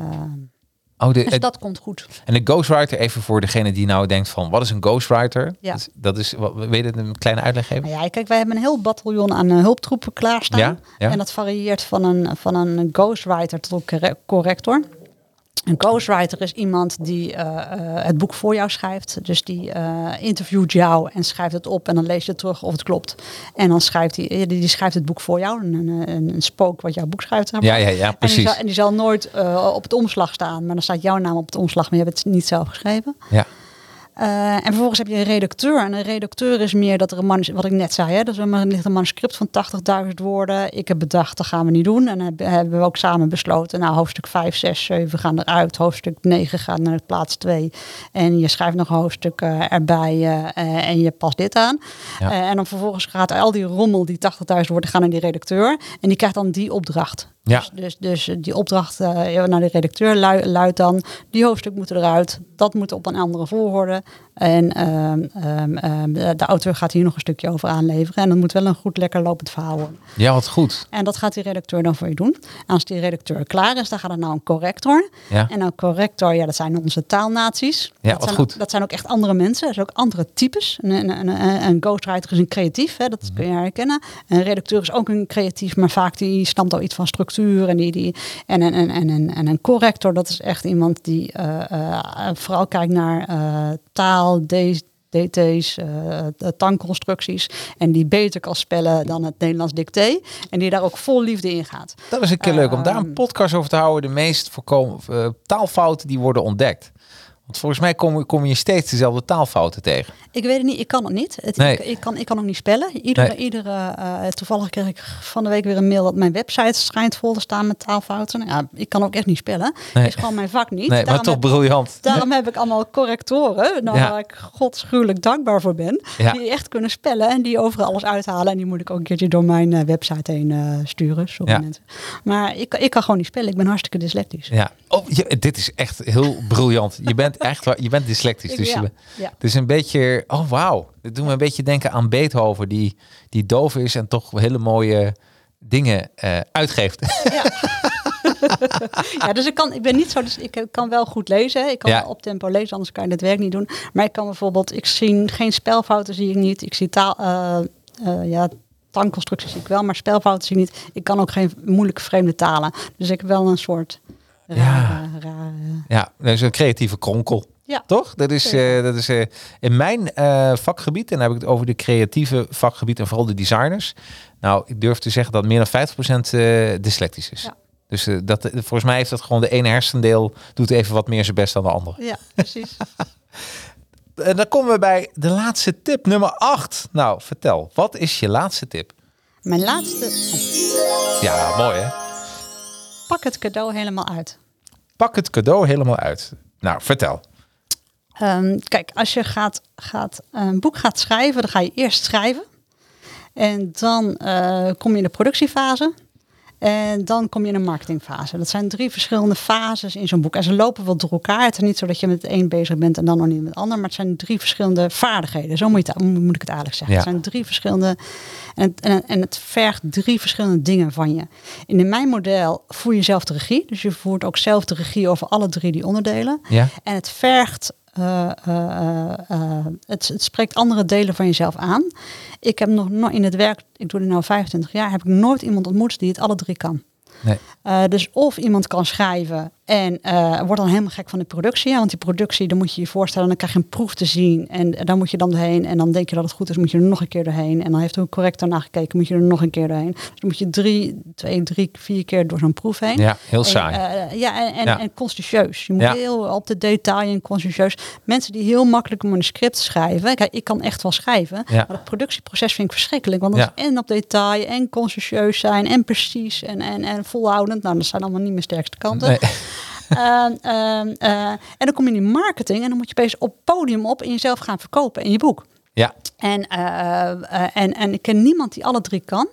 Oh, de, dus dat komt goed. en de ghostwriter, even voor degene die nou denkt van, wat is een ghostwriter? Ja. Dat is, dat is wat, weet je een kleine uitleg geven? Nou ja, kijk, wij hebben een heel bataljon aan eh, hulptroepen klaarstaan. Ja, ja. En dat varieert van een, van een ghostwriter tot een corre- corrector. Een ghostwriter is iemand die eh, eh, het boek voor jou schrijft. Dus die eh, interviewt jou en schrijft het op en dan lees je terug of het klopt. En dan schrijft hij, die, die schrijft het boek voor jou. Een, een, een spook wat jouw boek schrijft. zeg maar. Ja, ja, ja, En die, precies. zal, en die zal nooit op het omslag staan, maar dan staat jouw naam op het omslag, maar je hebt het niet zelf geschreven. Ja, Eh, en vervolgens heb je een redacteur. En een redacteur is meer dat er een manus, wat ik net zei, hè, dus er ligt een manuscript van 80.000 woorden. Ik heb bedacht, dat gaan we niet doen. En hebben, hebben we ook samen besloten, nou hoofdstuk 5, 6, 7 gaan eruit. Hoofdstuk 9 gaat naar plaats 2. En je schrijft nog een hoofdstuk eh, erbij eh, en je past dit aan. Ja. En dan vervolgens gaat al die rommel, die 80.000 woorden, gaan naar die redacteur. En die krijgt dan die opdracht. Ja. Dus, dus, dus die opdracht eh, naar de redacteur lu- luidt dan, die hoofdstuk moet eruit, dat moet op een andere volgorde. En ehm, ehm, ehm, de, auteur gaat hier nog een stukje over aanleveren. En dat moet wel een goed lekker lopend verhaal worden. Ja, wat goed. En dat gaat die redacteur dan voor je doen. En als die redacteur klaar is, dan gaat er nou een corrector. Ja. En een corrector, ja, dat zijn onze taalnaties. Ja, dat wat zijn, goed. Dat zijn ook echt andere mensen. Dat zijn ook andere types. Een, een, een, ghostwriter is een creatief, hè, dat kun je herkennen. Een redacteur is ook een creatief, maar vaak die stamt al iets van structuur. En, die, die, en, en, en, en, en, en een corrector, dat is echt iemand die eh, eh, vooral kijkt naar eh, taal, deze DT's, eh, de tankconstructies. En die beter kan spellen dan het Nederlands dicté. En die daar ook vol liefde in gaat. Dat is een keer leuk om daar een Ehm. podcast over te houden. De meest voorkomen eh, taalfouten die worden ontdekt. Want volgens mij kom, kom je steeds dezelfde taalfouten tegen. Ik weet het niet, ik kan het niet. Het, Nee. ik, ik, kan, ik kan ook niet spellen. Iedere, Nee. iedere, eh, toevallig kreeg ik van de week weer een mail dat mijn website schijnt vol te staan met taalfouten. Nou Ja, ik kan ook echt niet spellen. Nee. is gewoon mijn vak niet. Nee, maar toch heb- briljant. Daarom heb ik allemaal correctoren, nou, Ja. waar ik godschuwelijk dankbaar voor ben. Ja. Die echt kunnen spellen en die overal alles uithalen. En die moet ik ook een keertje door mijn eh, website heen eh, sturen. Sorry Ja. mensen. Maar ik, ik kan gewoon niet spellen. Ik ben hartstikke dyslectisch. Ja. Oh, je- dit is echt heel briljant. Je bent echt je bent dyslectisch. Dus ja, ja. het is een beetje, oh wauw. Dit doet me een beetje denken aan Beethoven, die, die doof is en toch hele mooie dingen eh, uitgeeft. Ja, dus ik, kan, ik ben niet zo, dus ik kan wel goed lezen. Ik kan Ja. wel op tempo lezen, anders kan je het werk niet doen. Maar ik kan bijvoorbeeld, ik zie geen spelfouten, zie ik niet. Ik zie taal, eh, ja, zie ik wel, maar spelfouten zie ik niet. Ik kan ook geen moeilijke vreemde talen. Dus ik heb wel een soort rare, rare ja, dat is een creatieve kronkel. ja. Toch? Dat is, eh, dat is eh, in mijn eh, vakgebied, en dan heb ik het over de creatieve vakgebied en vooral de designers. Nou, ik durf te zeggen dat meer dan 50% eh dyslectisch is. Ja. Dus dat, volgens mij heeft dat gewoon de ene hersendeel doet even wat meer zijn best dan de andere. Ja, precies. En dan komen we bij de laatste tip, nummer 8. Nou, vertel, wat is je laatste tip? Mijn laatste, Ja, mooi hè? pak het cadeau helemaal uit. Pak het cadeau helemaal uit. Nou, vertel. Ehm, kijk, als je gaat, gaat, een boek gaat schrijven, dan ga je eerst schrijven. En dan eh, kom je in de productiefase. En dan kom je in een marketingfase. Dat zijn drie verschillende fases in zo'n boek. En ze lopen wel door elkaar. Het is niet zo dat je met het een bezig bent en dan nog niet met het ander. Maar het zijn drie verschillende vaardigheden. Zo moet, je het, moet ik het eigenlijk zeggen. Ja. Het zijn drie verschillende... En het, en, en het vergt drie verschillende dingen van je. En in mijn model voer je zelf de regie. Dus je voert ook zelf de regie over alle drie die onderdelen. Ja? En het vergt, eh, eh, eh, het, het spreekt andere delen van jezelf aan. Ik heb nog nooit in het werk, ik doe dit nu 25 jaar, heb ik nooit iemand ontmoet die het alle drie kan. Nee. Dus of iemand kan schrijven en eh, wordt dan helemaal gek van de productie. hè, Want die productie, dan moet je je voorstellen, dan krijg je een proef te zien. En daar moet je dan doorheen. En dan denk je dat het goed is, moet je er nog een keer doorheen. En dan heeft een corrector naar gekeken, moet je er nog een keer doorheen. Dus dan moet je drie, twee, drie, vier keer door zo'n proef heen. Ja, heel En, saai. eh, ja, en, en, Ja. en conscientieus. Je moet Ja. heel op de detail en conscientieus. Mensen die heel makkelijk een manuscript schrijven. Kijk, ik kan echt wel schrijven. Ja. Maar het productieproces vind ik verschrikkelijk. Want dat Ja. is en op detail en conscientieus zijn en precies en, en, en volhoudend. Nou, dat zijn allemaal niet mijn sterkste kanten. Nee. Ehm, ehm, eh, en dan kom je in die marketing en dan moet je opeens op podium op en jezelf gaan verkopen in je boek. Ja, En, eh, eh, en, en ik ken niemand die alle drie kan.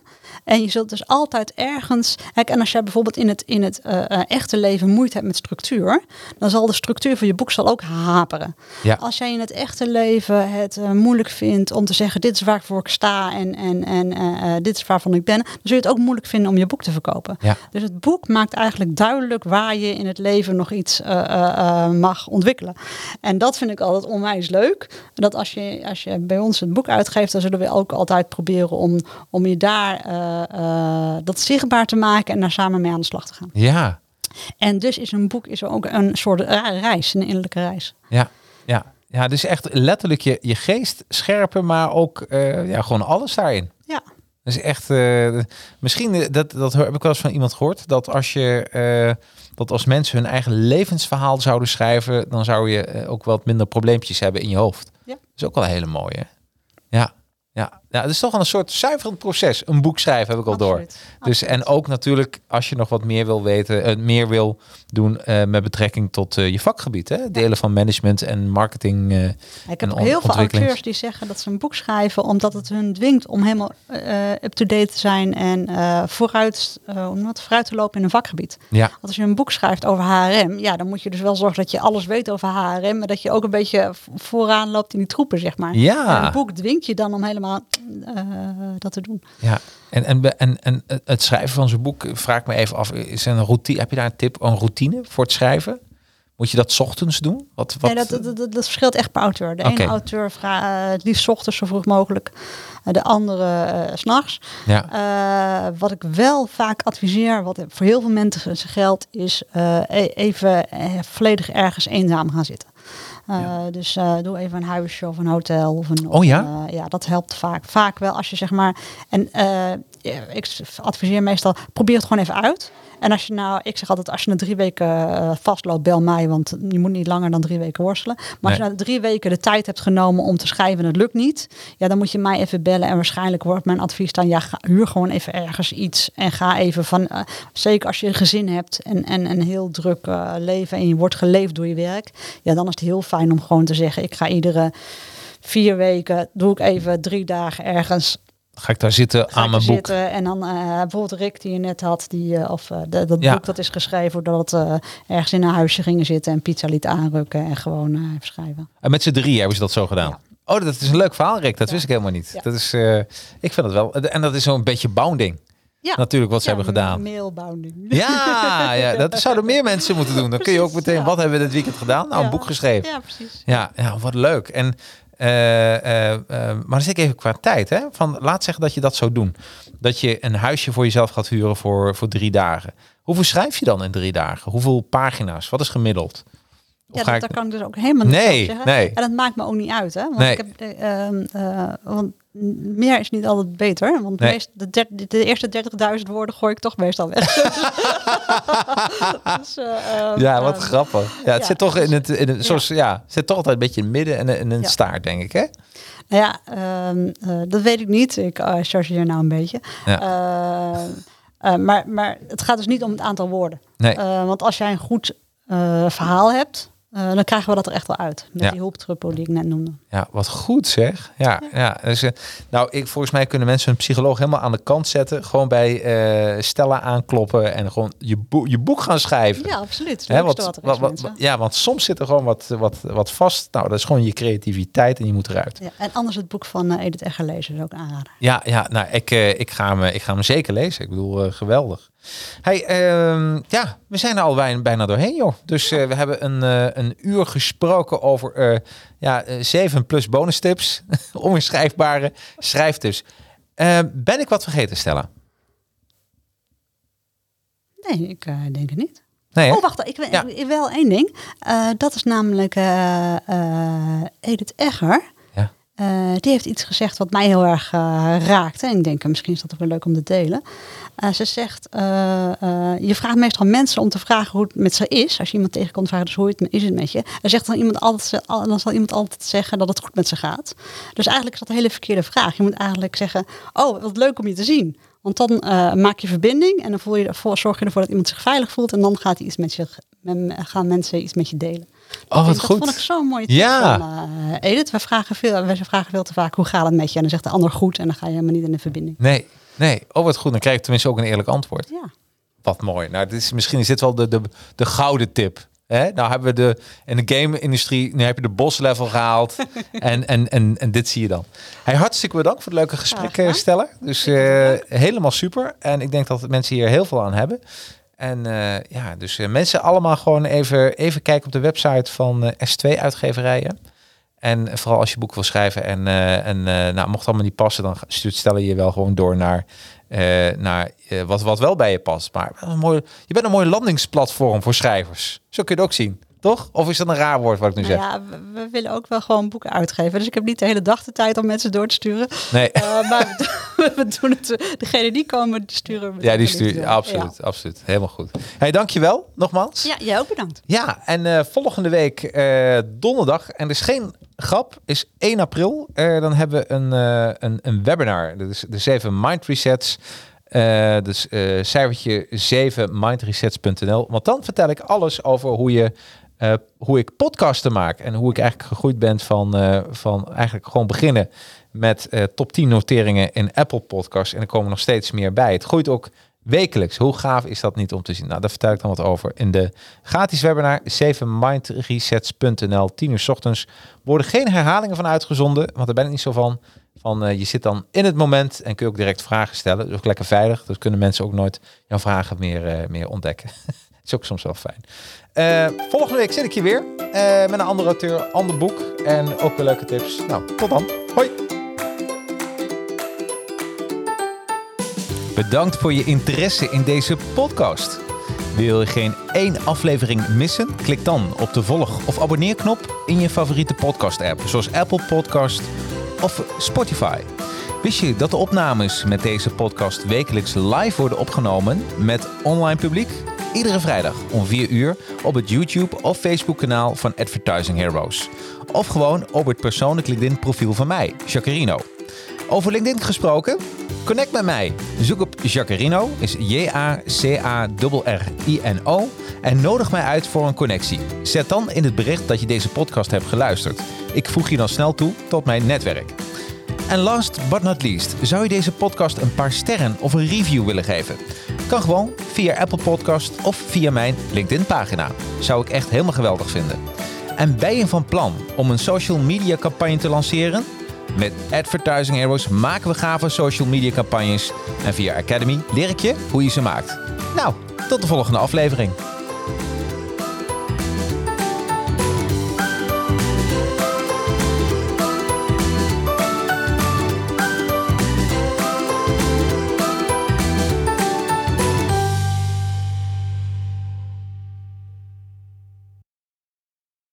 En je zult dus altijd ergens. Kijk, en als jij bijvoorbeeld in het, in het eh, echte leven moeite hebt met structuur, dan zal de structuur van je boek zal ook haperen. Ja. Als jij in het echte leven het moeilijk vindt om te zeggen: dit is waarvoor ik sta en, en, en dit is waarvan ik ben, dan zul je het ook moeilijk vinden om je boek te verkopen. Ja. Dus het boek maakt eigenlijk duidelijk waar je in het leven nog iets mag ontwikkelen. En dat vind ik altijd onwijs leuk. Dat als je, als je bij ons een boek uitgeeft, dan zullen we ook altijd proberen om, om je daar eh, eh, dat zichtbaar te maken en daar samen mee aan de slag te gaan. ja, En dus is een boek is ook een soort reis, een innerlijke reis. ja, ja. Ja, dus echt letterlijk je, je geest scherpen, maar ook eh, ja, gewoon alles daarin. Ja. Is echt. misschien dat dat heb ik wel eens van iemand gehoord dat als je dat als mensen hun eigen levensverhaal zouden schrijven, dan zou je ook wat minder probleempjes hebben in je hoofd. Ja. Dat is ook wel een hele mooie. Ja. Ja, het is toch een soort zuiverend proces. Een boek schrijven heb ik al door. Absoluut. Dus en ook natuurlijk als je nog wat meer wil weten, eh, meer wil doen eh, met betrekking tot eh, je vakgebied, hè? delen van management en marketing. Ik heb en heel veel auteurs die zeggen dat ze een boek schrijven omdat het hun dwingt om helemaal up-to-date te zijn en vooruit, je dat, vooruit te lopen in een vakgebied. ja, Want als je een boek schrijft over HRM, ja, dan moet je dus wel zorgen dat je alles weet over HRM, maar dat je ook een beetje vooraan loopt in die troepen, zeg maar. Ja. En een boek dwingt je dan om helemaal dat te doen. ja. En, en, en, en het schrijven van zo'n boek, vraag ik me even af, is een routine, heb je daar een tip, een routine voor het schrijven? Moet je dat 's ochtends doen? Wat, wat, Nee, dat, dat, dat, dat verschilt echt per auteur. De ene auteur vraagt het liefst 's ochtends zo vroeg mogelijk, eh, de andere eh, s s'nachts. ja. Eh, wat ik wel vaak adviseer, wat voor heel veel mensen geldt, is eh, e- even eh, volledig ergens eenzaam gaan zitten. Eh, Dus eh, doe even een huisje of een hotel. Of een, Oh ja? eh, ja, dat helpt vaak. Vaak wel als je zeg maar. En ik adviseer meestal, probeer het gewoon even uit. En als je nou, ik zeg altijd, als je na drie weken eh, vastloopt, bel mij, want je moet niet langer dan drie weken worstelen. Maar als je na drie weken de tijd hebt genomen om te schrijven en het lukt niet, ja, dan moet je mij even bellen. En waarschijnlijk wordt mijn advies dan, ja, ga, huur gewoon even ergens iets en ga even van, eh, zeker als je een gezin hebt en, en een heel druk eh, leven en je wordt geleefd door je werk, ja, dan is het heel fijn om gewoon te zeggen, ik ga iedere vier weken, doe ik even drie dagen ergens Ga ik daar zitten ga aan mijn boek? zitten. En dan eh, bijvoorbeeld Rick die je net had, die, eh, of eh, de- dat Ja. boek dat is geschreven doordat eh ergens in een huisje gingen zitten en pizza liet aanrukken en gewoon eh even schrijven. En met z'n drie hebben ze dat zo gedaan. Ja. Oh, dat is een leuk verhaal, Rick. Dat wist ik helemaal niet. Dat is, eh, ik vind het wel. En dat is zo'n beetje bounding. Ja. Natuurlijk wat ze hebben gedaan. Mailbounding. Ja, ja, dat zouden meer mensen moeten doen. Dan kun je ook meteen, wat hebben we dit weekend gedaan? Nou, een boek geschreven. Ja, precies. Ja, ja wat leuk. En, eh, eh, eh, maar dan zit ik even qua tijd. Hè? Van, laat zeggen dat je dat zou doen. Dat je een huisje voor jezelf gaat huren voor, voor drie dagen. Hoeveel schrijf je dan in drie dagen? Hoeveel pagina's? Wat is gemiddeld? Of Ja, dat, ik- kan ik dus ook helemaal niet Nee, zeggen. nee. En dat maakt me ook niet uit, hè? Want, Nee. ik heb, eh, ehm, eh, want meer is niet altijd beter. Want Nee. meest, de, de eerste 30.000 woorden gooi ik toch meestal weg. dus, eh, ehm, Ja, wat ehm, grappig. Ja, het ja, zit toch in het, in het ja. zoals, ja. het zit toch altijd een beetje in het midden en in een Ja. staart, denk ik, hè? Nou ja, ehm, eh, dat weet ik niet. Ik uh, chargeer nou een beetje. Maar, maar het gaat dus niet om het aantal woorden. Nee. Want als jij een goed verhaal hebt, eh, dan krijgen we dat er echt wel uit. Met Ja. die hulptruppel die ik net noemde. Ja, wat goed zeg. Ja, ja. dus, eh, nou, ik, volgens mij kunnen mensen een psycholoog helemaal aan de kant zetten. Gewoon bij eh Stella aankloppen en gewoon je, boek je boek gaan schrijven. Ja, absoluut. Hè, wat, wat is, wat- mensen. wat- ja, want soms zit er gewoon wat, wat, wat vast. Nou, dat is gewoon je creativiteit en je moet eruit. Ja, en anders het boek van Edith Egger lezen is ook aanraden. Ja, ja nou, ik, ik, ga hem, ik ga hem zeker lezen. Ik bedoel, geweldig. Hey, ehm, ja, we zijn er al bijna, doorheen, joh. Dus we hebben een, een uur gesproken over eh, ja, eh, zeven plus bonus tips. Onweerschrijfbare schrijftips. Eh, ben ik wat vergeten, Stella? Nee, ik eh, denk het niet. Nee? Oh, wacht, ik Ja. ik- wel één ding. Eh, dat is namelijk eh, eh, Edith Egger. Eh, die heeft iets gezegd wat mij heel erg eh, raakte. En ik denk, eh, misschien is dat ook wel leuk om te delen. Ze zegt, je vraagt meestal mensen om te vragen hoe het met ze is. Als je iemand tegenkomt, vragen hoe het, is het met je. Dan, zegt dan, iemand altijd, dan zal iemand altijd zeggen dat het goed met ze gaat. Dus eigenlijk is dat een hele verkeerde vraag. Je moet eigenlijk zeggen, oh, wat leuk om je te zien. Want dan maak je verbinding en dan voel je zorg je ervoor dat iemand zich veilig voelt. En dan gaat iets met je, gaan mensen iets met je delen. Oh, wat dat goed. vond ik zo'n mooie tip Ja. van eh, Edith. We vragen, veel, we vragen veel te vaak, hoe gaat het met je? En dan zegt de ander goed en dan ga je helemaal niet in de verbinding. Nee, nee. Oh, wat goed. Dan krijg ik tenminste ook een eerlijk antwoord. Ja. Wat mooi. Nou, dit is, misschien is dit wel de, de, de gouden tip. Hè? Nou hebben we de in de game-industrie, nu heb je de boss level gehaald. en, en, en, en dit zie je dan. Hey, hartstikke bedankt voor het leuke gesprek, gedaan. eh, Stella. Dus eh, helemaal super. En ik denk dat mensen hier heel veel aan hebben. En eh, ja, dus eh, mensen allemaal gewoon even, even kijken op de website van eh, S2 Uitgeverijen. En vooral als je boek wil schrijven en, en nou, mocht allemaal niet passen, dan stuurt Stella je wel gewoon door naar, naar wat, wat wel bij je past. Maar een mooi, je bent een mooi landingsplatform voor schrijvers. Zo kun je het ook zien, toch? Of is dat een raar woord wat ik nu Nou zeg? ja, we, we willen ook wel gewoon boeken uitgeven. Dus ik heb niet de hele dag de tijd om mensen door te sturen. Nee. Eh, maar we, we doen het. Degene die komen, die sturen we. Ja, die sturen. absoluut, absoluut. Helemaal goed. Hey, dankjewel nogmaals. Ja, jij ook bedankt. Ja, en eh, volgende week eh, donderdag, en er is geen grap, is 1 april. Dan hebben we een, een, een webinar. Dat is de 7 Mind Resets. Dus eh cijfertje 7 mindresets.nl. Want dan vertel ik alles over hoe je eh, hoe ik podcasten maak en hoe ik eigenlijk gegroeid ben van, eh, van eigenlijk gewoon beginnen met eh, top 10 noteringen in Apple Podcasts. En er komen nog steeds meer bij. Het groeit ook wekelijks. Hoe gaaf is dat niet om te zien? Nou, daar vertel ik dan wat over in de gratis webinar 7mindresets.nl. 10 uur 's ochtends worden geen herhalingen van uitgezonden, want daar ben ik niet zo van. Van je zit dan in het moment en kun je ook direct vragen stellen. Dus ook lekker veilig. Dus kunnen mensen ook nooit jouw vragen meer, meer ontdekken. is ook soms wel fijn. Eh, volgende week zit ik hier weer eh, met een andere auteur, ander boek en ook weer leuke tips. Nou, tot dan. Hoi. Bedankt voor je interesse in deze podcast. Wil je geen één aflevering missen? Klik dan op de volg- of abonneerknop in je favoriete podcast-app, zoals Apple Podcast of Spotify. Wist je dat de opnames met deze podcast wekelijks live worden opgenomen met online publiek? Iedere vrijdag om 4 uur op het YouTube of Facebook kanaal van Advertising Heroes. Of gewoon op het persoonlijk LinkedIn profiel van mij, Jacarino. Over LinkedIn gesproken? Connect met mij. Zoek op Jacarino, is J-A-C-A-R-R-I-N-O. En nodig mij uit voor een connectie. Zet dan in het bericht dat je deze podcast hebt geluisterd. Ik voeg je dan snel toe tot mijn netwerk. En last but not least, zou je deze podcast een paar sterren of een review willen geven? Kan gewoon via Apple Podcast of via mijn LinkedIn pagina. Zou ik echt helemaal geweldig vinden. En ben je van plan om een social media campagne te lanceren? Met Advertising Heroes maken we gave social media campagnes. En via Academy leer ik je hoe je ze maakt. Nou, tot de volgende aflevering.